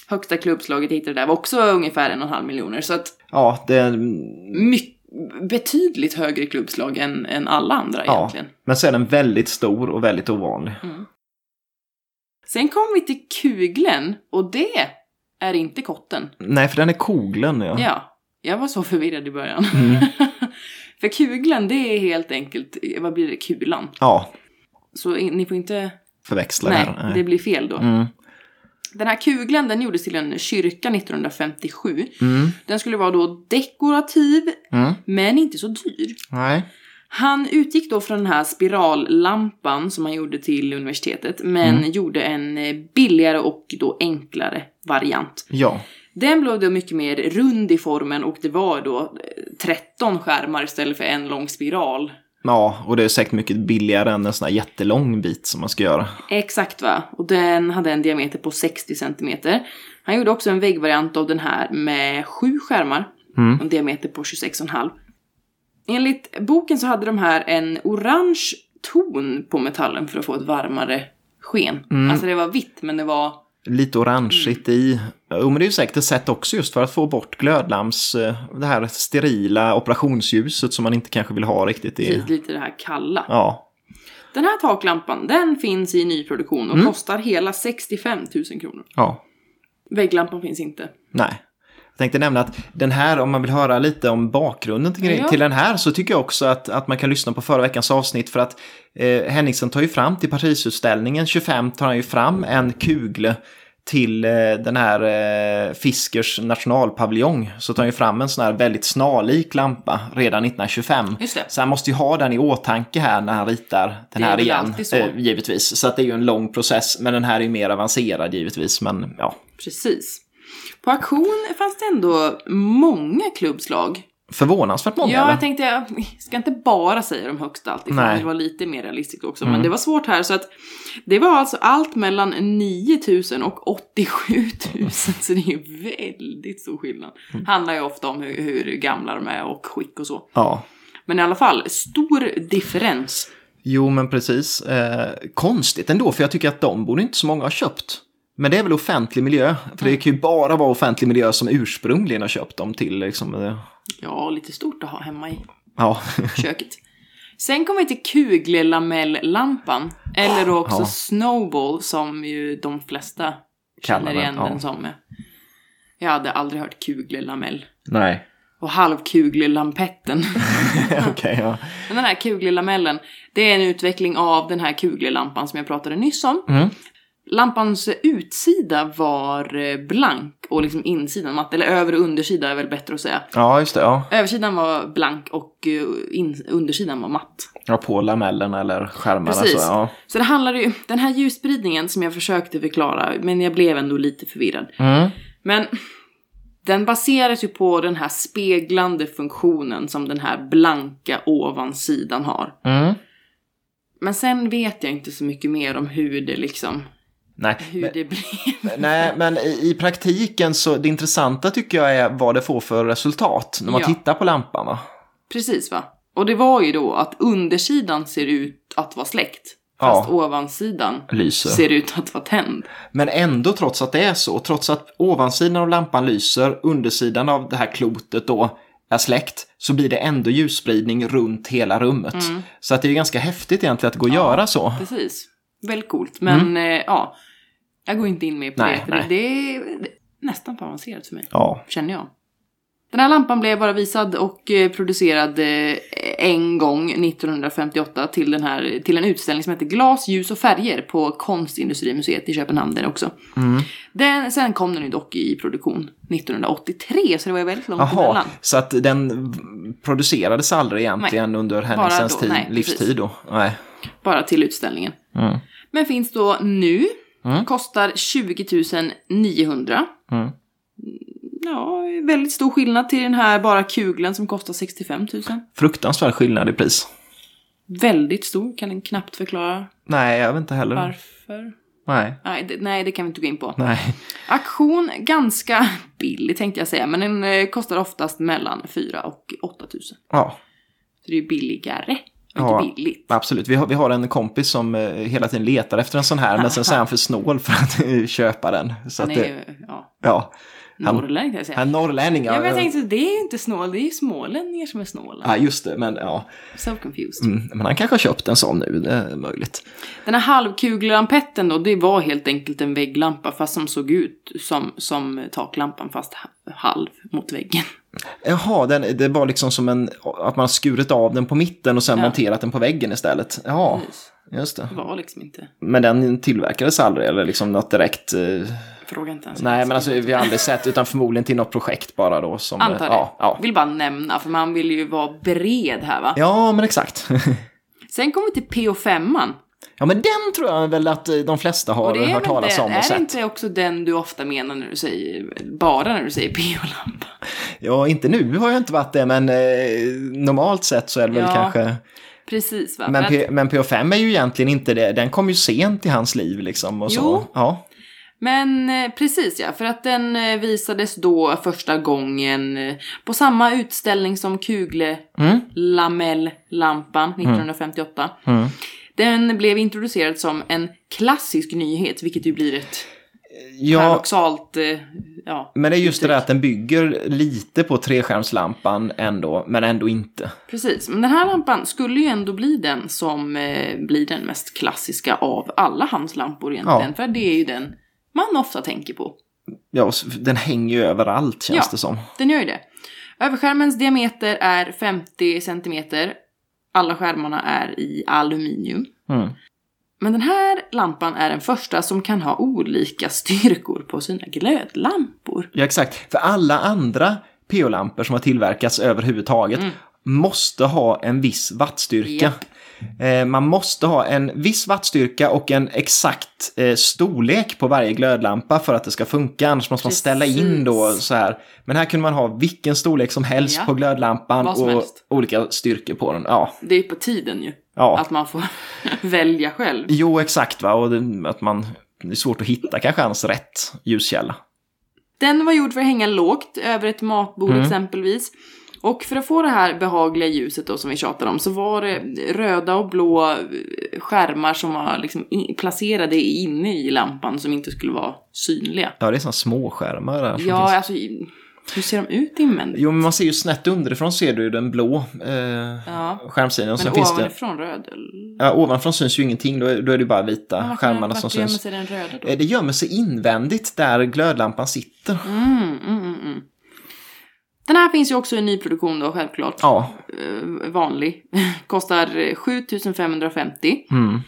Högsta klubbslaget hittade där var också ungefär en och en halv miljoner. Så att ja, det, my- betydligt högre klubbslag än, än alla andra ja. egentligen. Men så är den väldigt stor och väldigt ovanlig. Sen kom vi till kuglen och det är inte kotten. Nej, för den är koglen. Ja. Ja, jag var så förvirrad i början. Mm. För kuglen, det är helt enkelt, vad blir det, kulan. ja Så ni får inte, förväxla nej, här. det blir fel då. Mm. Den här kugeln, den gjordes till en kyrka 1957. Mm. Den skulle vara då dekorativ, Mm. men inte så dyr. Nej. Han utgick då från den här spirallampan som han gjorde till universitetet, men Mm. gjorde en eh, billigare och då enklare variant. Ja. Den blev då mycket mer rund i formen och det var då eh, 13 skärmar istället för en lång spiral. Ja, och det är säkert mycket billigare än en sån här jättelång bit som man ska göra. Exakt va? Och den hade en diameter på 60 cm. Han gjorde också en väggvariant av den här med sju skärmar. Mm. Och en diameter på 26,5. Enligt boken så hade de här en orange ton på metallen för att få ett varmare sken. Mm. Alltså det var vitt men det var Lite orangeigt i. Jo, men det är ju säkert ett sätt också just för att få bort glödlams, eh, det här sterila operationsljuset som man inte kanske vill ha riktigt i. lite det här kalla. Ja, Den här taklampan den finns i nyproduktion och Mm. kostar hela 65 000 kronor. ja, Vägglampan finns inte. nej. Tänkte nämna att den här, om man vill höra lite om bakgrunden till, Ja. till den här, så tycker jag också att, att man kan lyssna på förra veckans avsnitt för att eh, Henningsen tar ju fram till Parisutställningen 25 tar han ju fram en kugel till eh, den här eh, Fiskers nationalpaviljong så tar han ju fram en sån här väldigt snarlik lampa redan 1925. Just det. Så han måste ju ha den i åtanke här när han ritar den här igen. Eh, givetvis. Så att det är ju en lång process, men den här är ju mer avancerad givetvis. Men ja, Precis. På auktion fanns det ändå många klubbslag. förvånansvärt många. ja, eller? jag tänkte, jag ska inte bara säga de högsta alltid, Nej. det var lite mer realistiskt också. Mm. Men det var svårt här, så att det var alltså allt mellan 9000 och 87 000, så det är väldigt stor skillnad. Mm. Handlar ju ofta om hur, hur gamla de är och skick och så. Ja. Men i alla fall, stor differens. Jo, men precis. Eh, konstigt ändå, för jag tycker att de borde inte så många ha köpt. Men det är väl offentlig miljö, för det kan ju bara vara offentlig miljö som ursprungligen har köpt dem till liksom. Eh, Ja, lite stort att ha hemma i ja, köket. Sen kommer vi till kuglelamelllampan. Eller då också Ja. snowball som ju de flesta Kallar känner igen ja. den som. Jag hade aldrig hört kuglelamell. Nej. Och halvkuglelampetten. Okej, ja. Men den här kuglelamellen, det är en utveckling av den här kuglelampan som jag pratade nyss om. Mm. Lampans utsida var eh, blank och liksom insidan matt, eller över och undersida är väl bättre att säga. Ja, just det. Ja. Översidan var blank och eh, in, undersidan var matt. ja, på lamellen eller skärmar. Precis. Alltså, ja. Så det handlar ju, den här ljusspridningen som jag försökte förklara, men jag blev ändå lite förvirrad. Mm. Men den baseras ju på den här speglande funktionen som den här blanka ovansidan har. Mm. Men sen vet jag inte så mycket mer om hur det liksom, Nej, hur men, det blev. nej, men i, i praktiken så det intressanta tycker jag är vad det får för resultat när man Ja. tittar på lampan. Va? Precis va? Och det var ju då att undersidan ser ut att vara släckt. Fast Ja. ovansidan Lyser. ser ut att vara tänd. Men ändå trots att det är så, trots att ovansidan av lampan lyser, undersidan av det här klotet då är släckt, så blir det ändå ljusspridning runt hela rummet. Mm. Så att det är ganska häftigt egentligen att det går att göra så. Precis. Väldigt coolt. Men eh, ja, jag går inte in mer på. Nej, det. Nej. det, är det är nästan för avancerat för mig. Ja, Känner jag. Den här lampan blev bara visad och eh, producerad eh, en gång 1958 till, den här, till en utställning som heter Glas, ljus och färger på Konstindustrimuseet i Köpenhamn där också. Mm. Den, sen kom den ju dock i produktion 1983 så det var ju väldigt långt Jaha, emellan. så att den producerades aldrig egentligen under Henningsens tid, nej, livstid då? Nej. Bara till utställningen. Mm. Men finns då nu. Mm. Kostar 20 900. Mm. Ja, väldigt stor skillnad till den här bara kugeln som kostar 65 000. Fruktansvärd skillnad i pris. Väldigt stor, kan den knappt förklara Nej, jag vet inte heller. varför. Nej. Nej det, nej, det kan vi inte gå in på. Nej. Auktion, ganska billig tänkte jag säga, men den eh, kostar oftast mellan 4 och 8 000. Så Ja, det är billigare, och Ja. inte billigt. absolut. Vi har, vi har en kompis som eh, hela tiden letar efter en sån här, men sen så är han för snål för att eh, köpa den. Så Han är ju, ja, ja, han- norrlänning kan jag säga. han är norrlänning. Ja, men jag ja, tänkte, det är ju inte snål, det är ju smålänningar som är snåla. ja, just det, men ja. So confused. Mm, men han kanske har köpt en sån nu, det är möjligt. Den här halvkugelampetten då, det var helt enkelt en vägglampa fast som såg ut som, som taklampan fast ha- halv mot väggen. Jaha, den, det var liksom som en, att man skurit av den på mitten och sen Ja. monterat den på väggen istället. Ja, just det. Det var liksom inte, Men den tillverkades aldrig eller liksom något direkt? Eh, fråga inte ens. nej, men alltså vi har aldrig sett utan förmodligen till något projekt bara då. Som, Antar det. Ja, ja. Vill bara nämna, för man vill ju vara bred här va. ja, men exakt. Sen kommer vi till PO5an. Ja, men den tror jag väl att eh, de flesta har det är hört väl talas det, om och är det sett. inte också den du ofta menar när du säger, bara när du säger PO-lampa? Ja, inte nu har jag inte varit det, men eh, normalt sett så är det väl Ja, kanske... Precis va? Men, P- men PO5 är ju egentligen inte det, den kom ju sent i hans liv liksom och så. Jo. Ja. Men eh, precis ja, för att den eh, visades då första gången på samma utställning som Kugle Mm. Lamelllampan 1958. Mm. Den blev introducerad som en klassisk nyhet, vilket ju blir ett Ja, paradoxalt... Eh, ja, men det är just det uttryck. där att den bygger lite på treskärmslampan ändå, men ändå inte. Precis, men den här lampan skulle ju ändå bli den som eh, blir den mest klassiska av alla hans lampor egentligen. Ja. För det är ju den man ofta tänker på. Ja, den hänger ju överallt känns Ja. det som. Den gör ju det. Överskärmens diameter är 50 centimeter. Alla skärmarna är i aluminium. Mm. Men den här lampan är den första som kan ha olika styrkor på sina glödlampor. Ja, exakt. För alla andra PO-lampor som har tillverkats överhuvudtaget måste ha en viss wattstyrka. Japp. Eh, man måste ha en viss wattstyrka och en exakt eh, storlek på varje glödlampa för att det ska funka. Annars måste man ställa in då Precis. så här. Men här kunde man ha vilken storlek som helst Ja. på glödlampan och helst. olika styrkor på den. Ja, Det är på tiden ju. ja. Att man får välja själv. Jo, exakt va. Och det, att man, det är svårt att hitta kanske hans rätt ljuskälla. Den var gjord för att hänga lågt över ett matbord Mm. exempelvis. Och för att få det här behagliga ljuset då som vi tjatar om så var det röda och blå skärmar som var liksom placerade inne i lampan som inte skulle vara synliga. Ja, det är sådana små skärmar där. Ja, finns. alltså Hur ser de ut invändigt? Jo, men man ser ju snett underifrån ser du ju den blå eh, Ja. skärmsidan. Och Men sen finns det, ovanifrån röd? eller? ja, ovanifrån syns ju ingenting, då är, då är det bara vita Varför- skärmarna som varför gömmer syns. sig den röda då? Eh, Det gömmer sig invändigt där glödlampan sitter. Mm, mm, mm, mm. Den här finns ju också i nyproduktion då, självklart. Ja. Eh, vanlig. Kostar eh, 7550. Mm.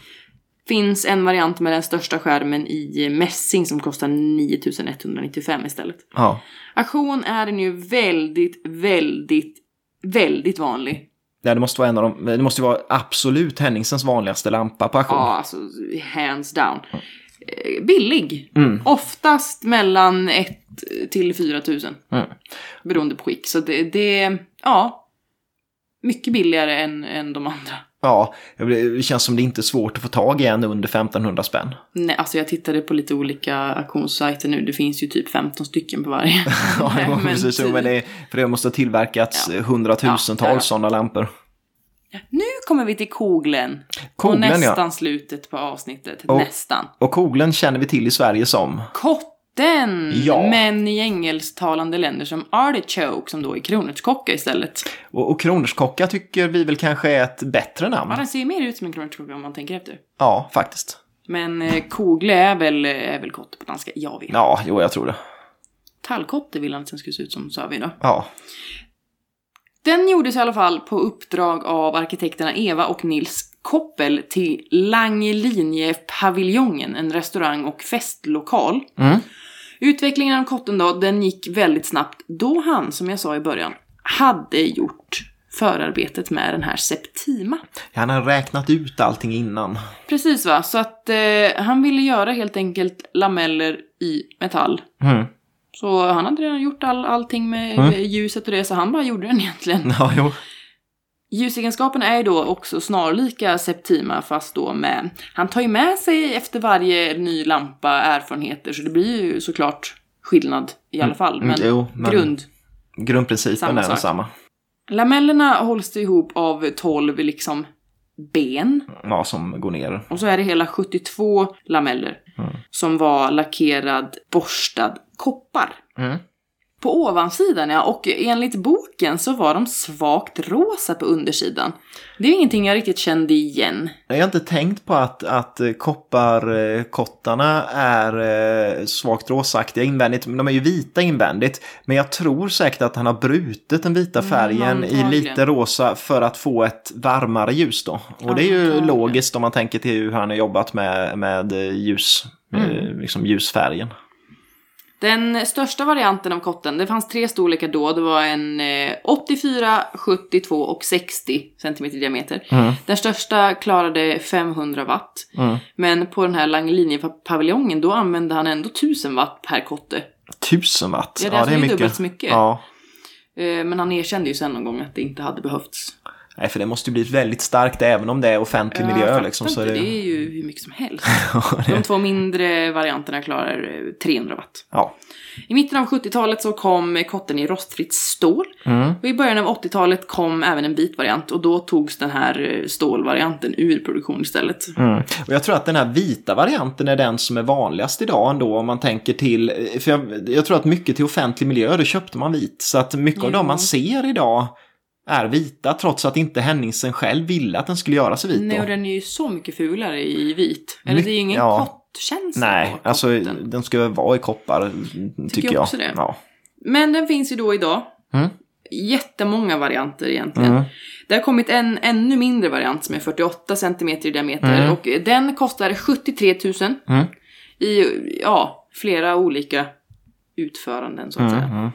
Finns en variant med den största skärmen i mässing som kostar 9195 istället. ja. Auktion är den ju väldigt, väldigt, väldigt vanlig. Ja, det måste vara en av de, det måste vara absolut Henningsens vanligaste lampa på auktion. Ja, alltså hands down. Eh, Billig. Mm. Oftast mellan 1 till 4 tusen. Mm. Beroende på skick. Så det, det ja. Mycket billigare än, än de andra. Ja, det känns som det inte är svårt att få tag i en under 1500 spänn. Nej, alltså jag tittade på lite olika auktionssajter nu. Det finns ju typ 15 stycken på varje. Ja, jo, Men precis. Jo, men det, för det måste ha tillverkats Ja. hundratusentals Ja, ja, ja. sådana lampor. Nu kommer vi till Koglen. Koglen, och ja. nästan slutet på avsnittet. Och- Nästan. Och Koglen känner vi till i Sverige som. Kotten! Ja. Men i engelsktalande länder som artichoke som då är kronärtskocka istället. Och, och kronärtskocka tycker vi väl kanske är ett bättre namn. Ja, den ser mer ut som en kronärtskocka om man tänker efter. Ja, faktiskt. Men eh, kogle är väl, är väl kotte på danska? Jag vet. Ja, jo, jag tror det. Tallkotte vill han att den skulle se ut som, sa vi då. Ja, Den gjordes i alla fall på uppdrag av arkitekterna Eva och Nils Koppel till Langelinje-paviljongen, en restaurang och festlokal. Mm. Utvecklingen av kotten då, den gick väldigt snabbt då han, som jag sa i början, hade gjort förarbetet med den här Septima. han har räknat ut allting innan. Precis va, så att eh, han ville göra helt enkelt lameller i metall. Mm. Så han hade redan gjort all, allting med Mm. ljuset och det, så han bara gjorde den egentligen. Ja, jo. Ljusegenskaperna är ju då också snarlika Septima fast då med... Han tar ju med sig efter varje ny lampa erfarenheter så det blir ju såklart skillnad i alla fall. Mm, Men, jo, men- grund. Grundprincipen Samma är densamma. Lamellerna hålls ihop av 12 liksom ben. Ja, som går ner. Och så är det hela 72 lameller som var lackerad borstad koppar. Mm. På ovansidan ja, och enligt boken så var de svagt rosa på undersidan. Det är ingenting jag riktigt kände igen. Jag har inte tänkt på att, att eh, kopparkottarna är eh, svagt rosaktiga invändigt. Men de är ju vita invändigt. Men jag tror säkert att han har brutit den vita färgen i lite rosa för att få ett varmare ljus då. Och det är ju logiskt om man tänker till hur han har jobbat med, med ljus, eh, liksom ljusfärgen. Den största varianten av kotten, det fanns tre storlekar då. Det var en eh, 84, 72 och 60 cm diameter. Den största klarade 500 watt. Mm. Men på den här Langlinjepaviljongen då använde han ändå 1000 watt per kotte. Tusen watt. Ja, det är alltså dubbelt så mycket. Ja. Eh, men han erkände ju sen någon gång att det inte hade behövts. Nej, för det måste ju bli väldigt starkt även om det är offentlig Jag miljö. Liksom, så det... det... är ju hur mycket som helst. De två mindre varianterna klarar eh, 300 watt. Ja. I mitten av 70-talet så kom kotten i rostfritt stål. Mm. Och i början av 80-talet kom även en bitvariant och då togs den här eh, stålvarianten ur produktion istället. Mm. Och jag tror att den här vita varianten är den som är vanligast idag ändå om man tänker till, för jag, jag tror att mycket till offentlig miljö, då köpte man vit. Så att mycket av Ja. de man ser idag är vita trots att inte Henningsen själv ville att den skulle göra sig vit. Nej, och den är ju så mycket fulare i vit. Eller My- det är ju ingen ja. kottkänsla Nej, alltså den ska vara i koppar, tycker, jag jag. också det. Ja. Men den finns ju då idag. Mm. Jättemånga varianter egentligen. Mm. Det har kommit en ännu mindre variant som är 48 cm i diameter Mm. och den kostar 73 000 Mm. i ja, flera olika utföranden så att Mm. säga.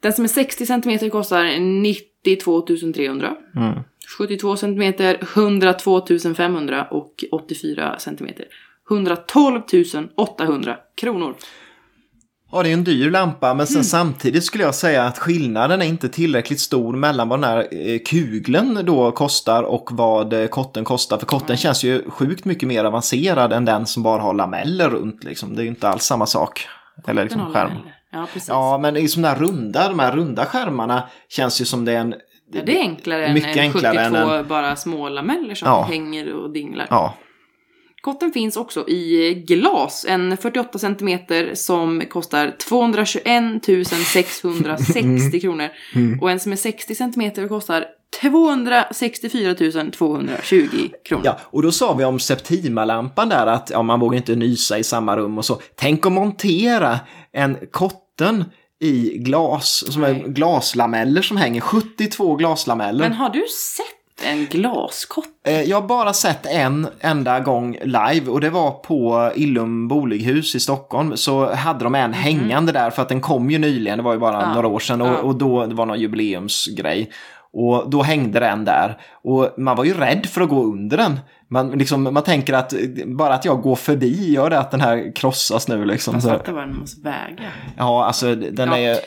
Mm. Den som är 60 cm kostar 92 300. Mm. 72 cm 102 500 och 84 cm 112 800 kronor. Ja, det är en dyr lampa, men sen Mm. samtidigt skulle jag säga att skillnaden är inte tillräckligt stor mellan vad den här eh, kugeln då kostar och vad eh, kotten kostar. För kotten känns ju sjukt mycket mer avancerad än den som bara har lameller runt. Liksom. Det är ju inte alls samma sak. Eller liksom skärm. lameller. Ja, precis. Ja, men i sådana här runda, de här runda skärmarna känns ju som det är en... Ja, det är enklare Mycket än en enklare 72 än en- bara små lameller som Ja. hänger och dinglar. Ja, Kotten finns också i glas, en 48 cm som kostar 221 660 kronor. Och en som är 60 cm kostar 264 220 kronor. Ja, och då sa vi om Septima-lampan där att ja, man vågar inte nysa i samma rum och så. Tänk att montera en kotten i glas, som är glaslameller som hänger, 72 glaslameller. Men har du sett en glaskott? Eh, Jag har bara sett en enda gång live och det var på Illum Bolighus i Stockholm. Så hade de en hängande där för att den kom ju nyligen, det var ju bara. Ja. några år sedan och, Ja. och då det var någon jubileumsgrej. Och då hängde den där och man var ju rädd för att gå under den. Man, liksom, man tänker att bara att jag går förbi gör det att den här krossas nu liksom. Jag Så, fattar vad den måste väga. ja, alltså den Ja. är...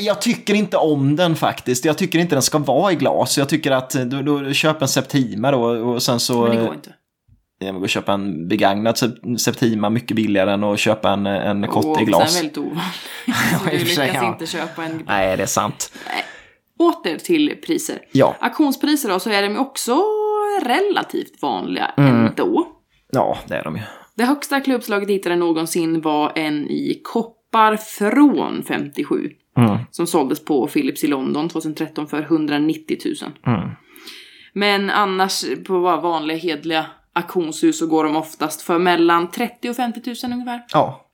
Jag, tycker inte om den faktiskt. Jag tycker inte den ska vara i glas. Jag tycker att då, då köp en Septima då och sen så... Men det går inte. Jag och köpa en begagnad Sep- Septima mycket billigare än att köpa en, en kotte i Och glas. sen väldigt ovanligt. Du i lyckas ja. inte köpa en... Nej, det är sant. Åter till priser. Ja, Auktionspriser då så är de också relativt vanliga Mm. ändå. ja det är de ju. Det högsta klubbslaget hittade någonsin var en i koppar från 57. Mm. Som såldes på Philips i London 2013 för 190 000. Mm. Men annars på bara vanliga hedliga auktionshus så går de oftast för mellan 30 och 50 000 ungefär. Ja,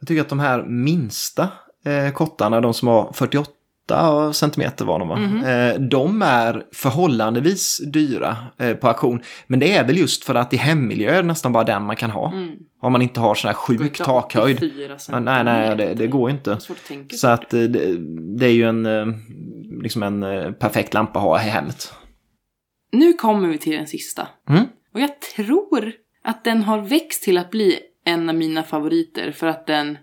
jag tycker att de här minsta eh, kottarna, de som har 48 centimeter var de va? Eh, de är förhållandevis dyra eh, på auktion. Men det är väl just för att i hemmiljö är det nästan bara den man kan ha. Mm. Om man inte har sån här sjuk takhöjd. 84 Men nej, nej, det, det går inte. att Så att eh, det, det är ju en, liksom en perfekt lampa att ha i hemmet. Nu kommer vi till den sista. Mm. Och jag tror att den har växt till att bli en av mina favoriter för att den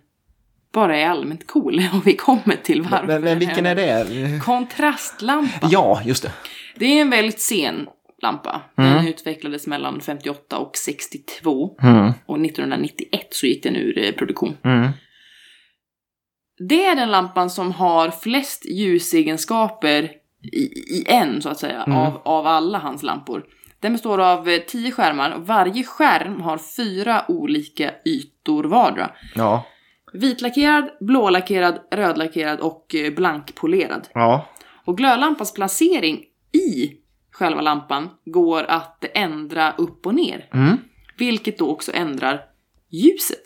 bara är allmänt cool. Och vi kommer till varför. Men, men vilken är det? Kontrastlampa. Ja, just det. Det är en väldigt sen lampa. Den utvecklades mellan 58 och 62. Mm. Och 1991 så gick den ur eh, produktion. Mm. Det är den lampan som har flest ljusegenskaper i, i en, så att säga, Mm. av, av alla hans lampor. Den består av eh, tio skärmar och varje skärm har fyra olika ytor vardera. Ja. Vitlackerad, blålackerad, rödlackerad och eh, blankpolerad. Ja. Och glödlampans placering i själva lampan går att ändra upp och ner. Mm. Vilket då också ändrar ljuset.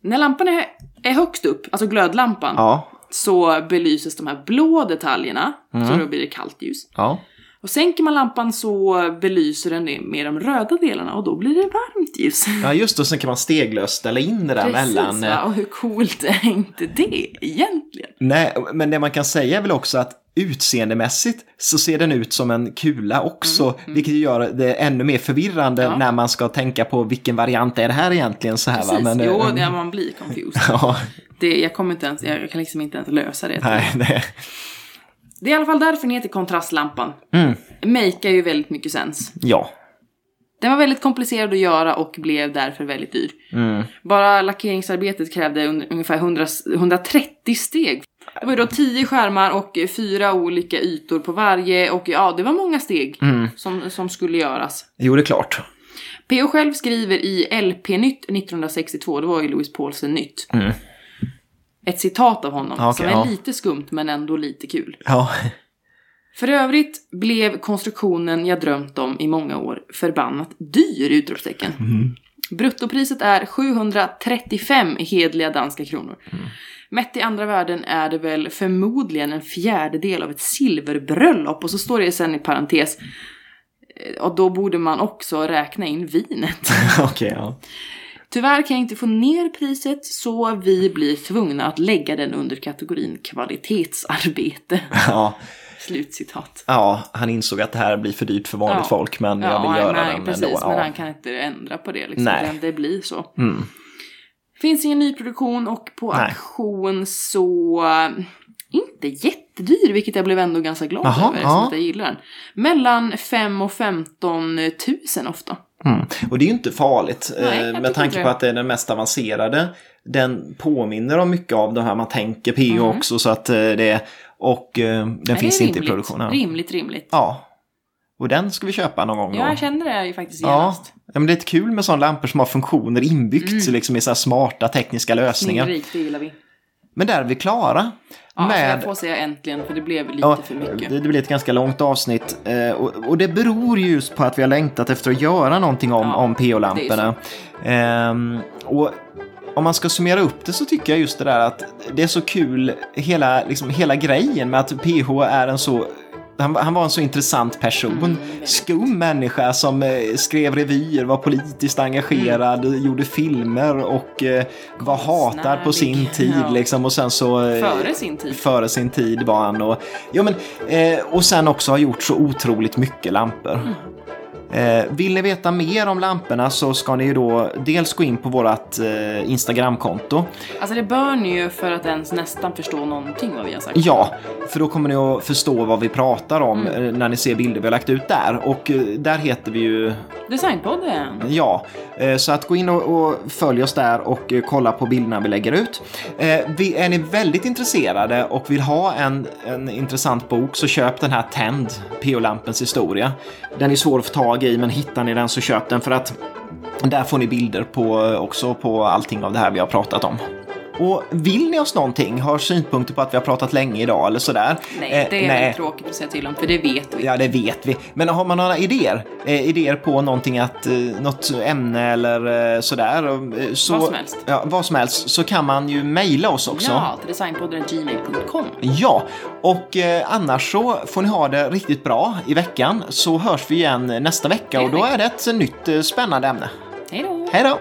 När lampan är, är högst upp, alltså glödlampan, Ja. så belyses de här blå detaljerna, Mm. så då blir det kallt ljus. Ja. Och sänker man lampan så belyser den det med de röda delarna och då blir det varmt ljus. Ja, just det. Och sen kan man steglöst ställa in det där Precis, mellan... va? eh, Och hur coolt är inte det egentligen? Nej, men det man kan säga är väl också att utseendemässigt så ser den ut som en kula också, vilket gör det ännu mer förvirrande Mm, Ja. när man ska tänka på vilken variant är det här egentligen så här va? Precis, Men, eh, jo, ja, man blir confused. ja, Det, jag kommer inte ens, jag kan liksom inte ens lösa det. nej, det, Det är i alla fall därför den heter kontrastlampan. mm, Makear ju väldigt mycket sens. ja, Den var väldigt komplicerad att göra och blev därför väldigt dyr. mm, Bara lackeringsarbetet krävde un ungefär 100, 130 steg. Det var ju då 10 skärmar och fyra olika ytor på varje och ja, det var många steg mm. som, som skulle göras. Jo, det är klart. P.O. själv skriver i LP-nytt 1962, det var ju Louis Paulsen nytt. Mm. Ett citat av honom Okej, som är ja. lite skumt men ändå lite kul. Ja, För övrigt blev konstruktionen jag drömt om i många år förbannat dyr! Utropstecken. Bruttopriset är 735 hedliga danska kronor. Mätt i andra värden är det väl förmodligen en fjärdedel av ett silverbröllop. Och så står det sen i parentes. eh, Och då borde man också räkna in vinet. okej, ja. Tyvärr kan jag inte få ner priset så vi blir tvungna att lägga den under kategorin kvalitetsarbete. ja. Slutcitat. Ja, han insåg att det här blir för dyrt för vanligt Ja. folk, men jag vill göra nej, den precis, ändå. men Ja. han kan inte ändra på det liksom. Nej. Det blir så. Mm. Finns ingen nyproduktion och på Nej. auktion så... äh, Inte jättedyr, vilket jag blev ändå ganska glad Jaha, över ja. eftersom att jag gillar den. Mellan 5 och 15 tusen ofta. Mm. Och det är ju inte farligt Nej, eh, med tanke på att det är den mest avancerade. Den påminner om mycket av de här man tänker PO Mm. också så att eh, det är, och eh, den Men finns inte i rimligt. produktion. Ja. Rimligt, rimligt. ja. Och den ska vi köpa någon gång Ja, då. jag känner det ju faktiskt Ja, genast. Ja, men det är lite kul med sådana lampor som har funktioner inbyggt liksom i så här smarta tekniska lösningar. Snillrikt, det gillar vi. Men där är vi klara. Ja, så med... jag får säga äntligen, för det blev lite Ja, för mycket. det, det blir ett ganska långt avsnitt. Eh, och, och det beror ju just på att vi har längtat efter att göra någonting om, Ja, om PO-lamporna. Ehm, och om man ska summera upp det så tycker jag just det där att det är så kul, hela, liksom, hela grejen med att PH är en så han, han var en så intressant person. Mm, Skum människa som eh, skrev revyer, var politiskt engagerad, Mm. gjorde filmer och eh, var hatad på sin tid. ja. Liksom, och sen så, eh, Före sin tid. före sin tid var han. Och, ja, men, eh, och sen också har gjort så otroligt mycket lampor. Mm. Eh, vill ni veta mer om lamporna så ska ni ju då dels gå in på vårt eh, Instagramkonto. Alltså det bör ni ju för att ens nästan förstå någonting vad vi har sagt. Ja, för då kommer ni att förstå vad vi pratar om Mm. eh, när ni ser bilder vi har lagt ut där. Och eh, där heter vi ju Designpodden. Ja, Eh, så att gå in och, och följ oss där och eh, kolla på bilderna vi lägger ut. Eh, vi, är ni väldigt intresserade och vill ha en, en intressant bok så köp den här Tänd, PO-lampens historia. Den är svår att få tag i men hittar ni den så köp den för att där får ni bilder på, också på allting av det här vi har pratat om. Och vill ni oss någonting, har synpunkter på att vi har pratat länge idag eller sådär? Nej, eh, det är väldigt tråkigt att säga till om, för det vet vi. Ja, det vet vi. Men har man några idéer? Eh, idéer på någonting att, eh, något ämne eller eh, sådär? eh, Så, Vad som helst. Ja, vad som helst. Så kan man ju mejla oss också. Ja, till designpodden.gmail.com. Ja, och eh, annars så får ni ha det riktigt bra i veckan så hörs vi igen nästa vecka och då är det ett nytt eh, spännande ämne. Hej då! Hej då!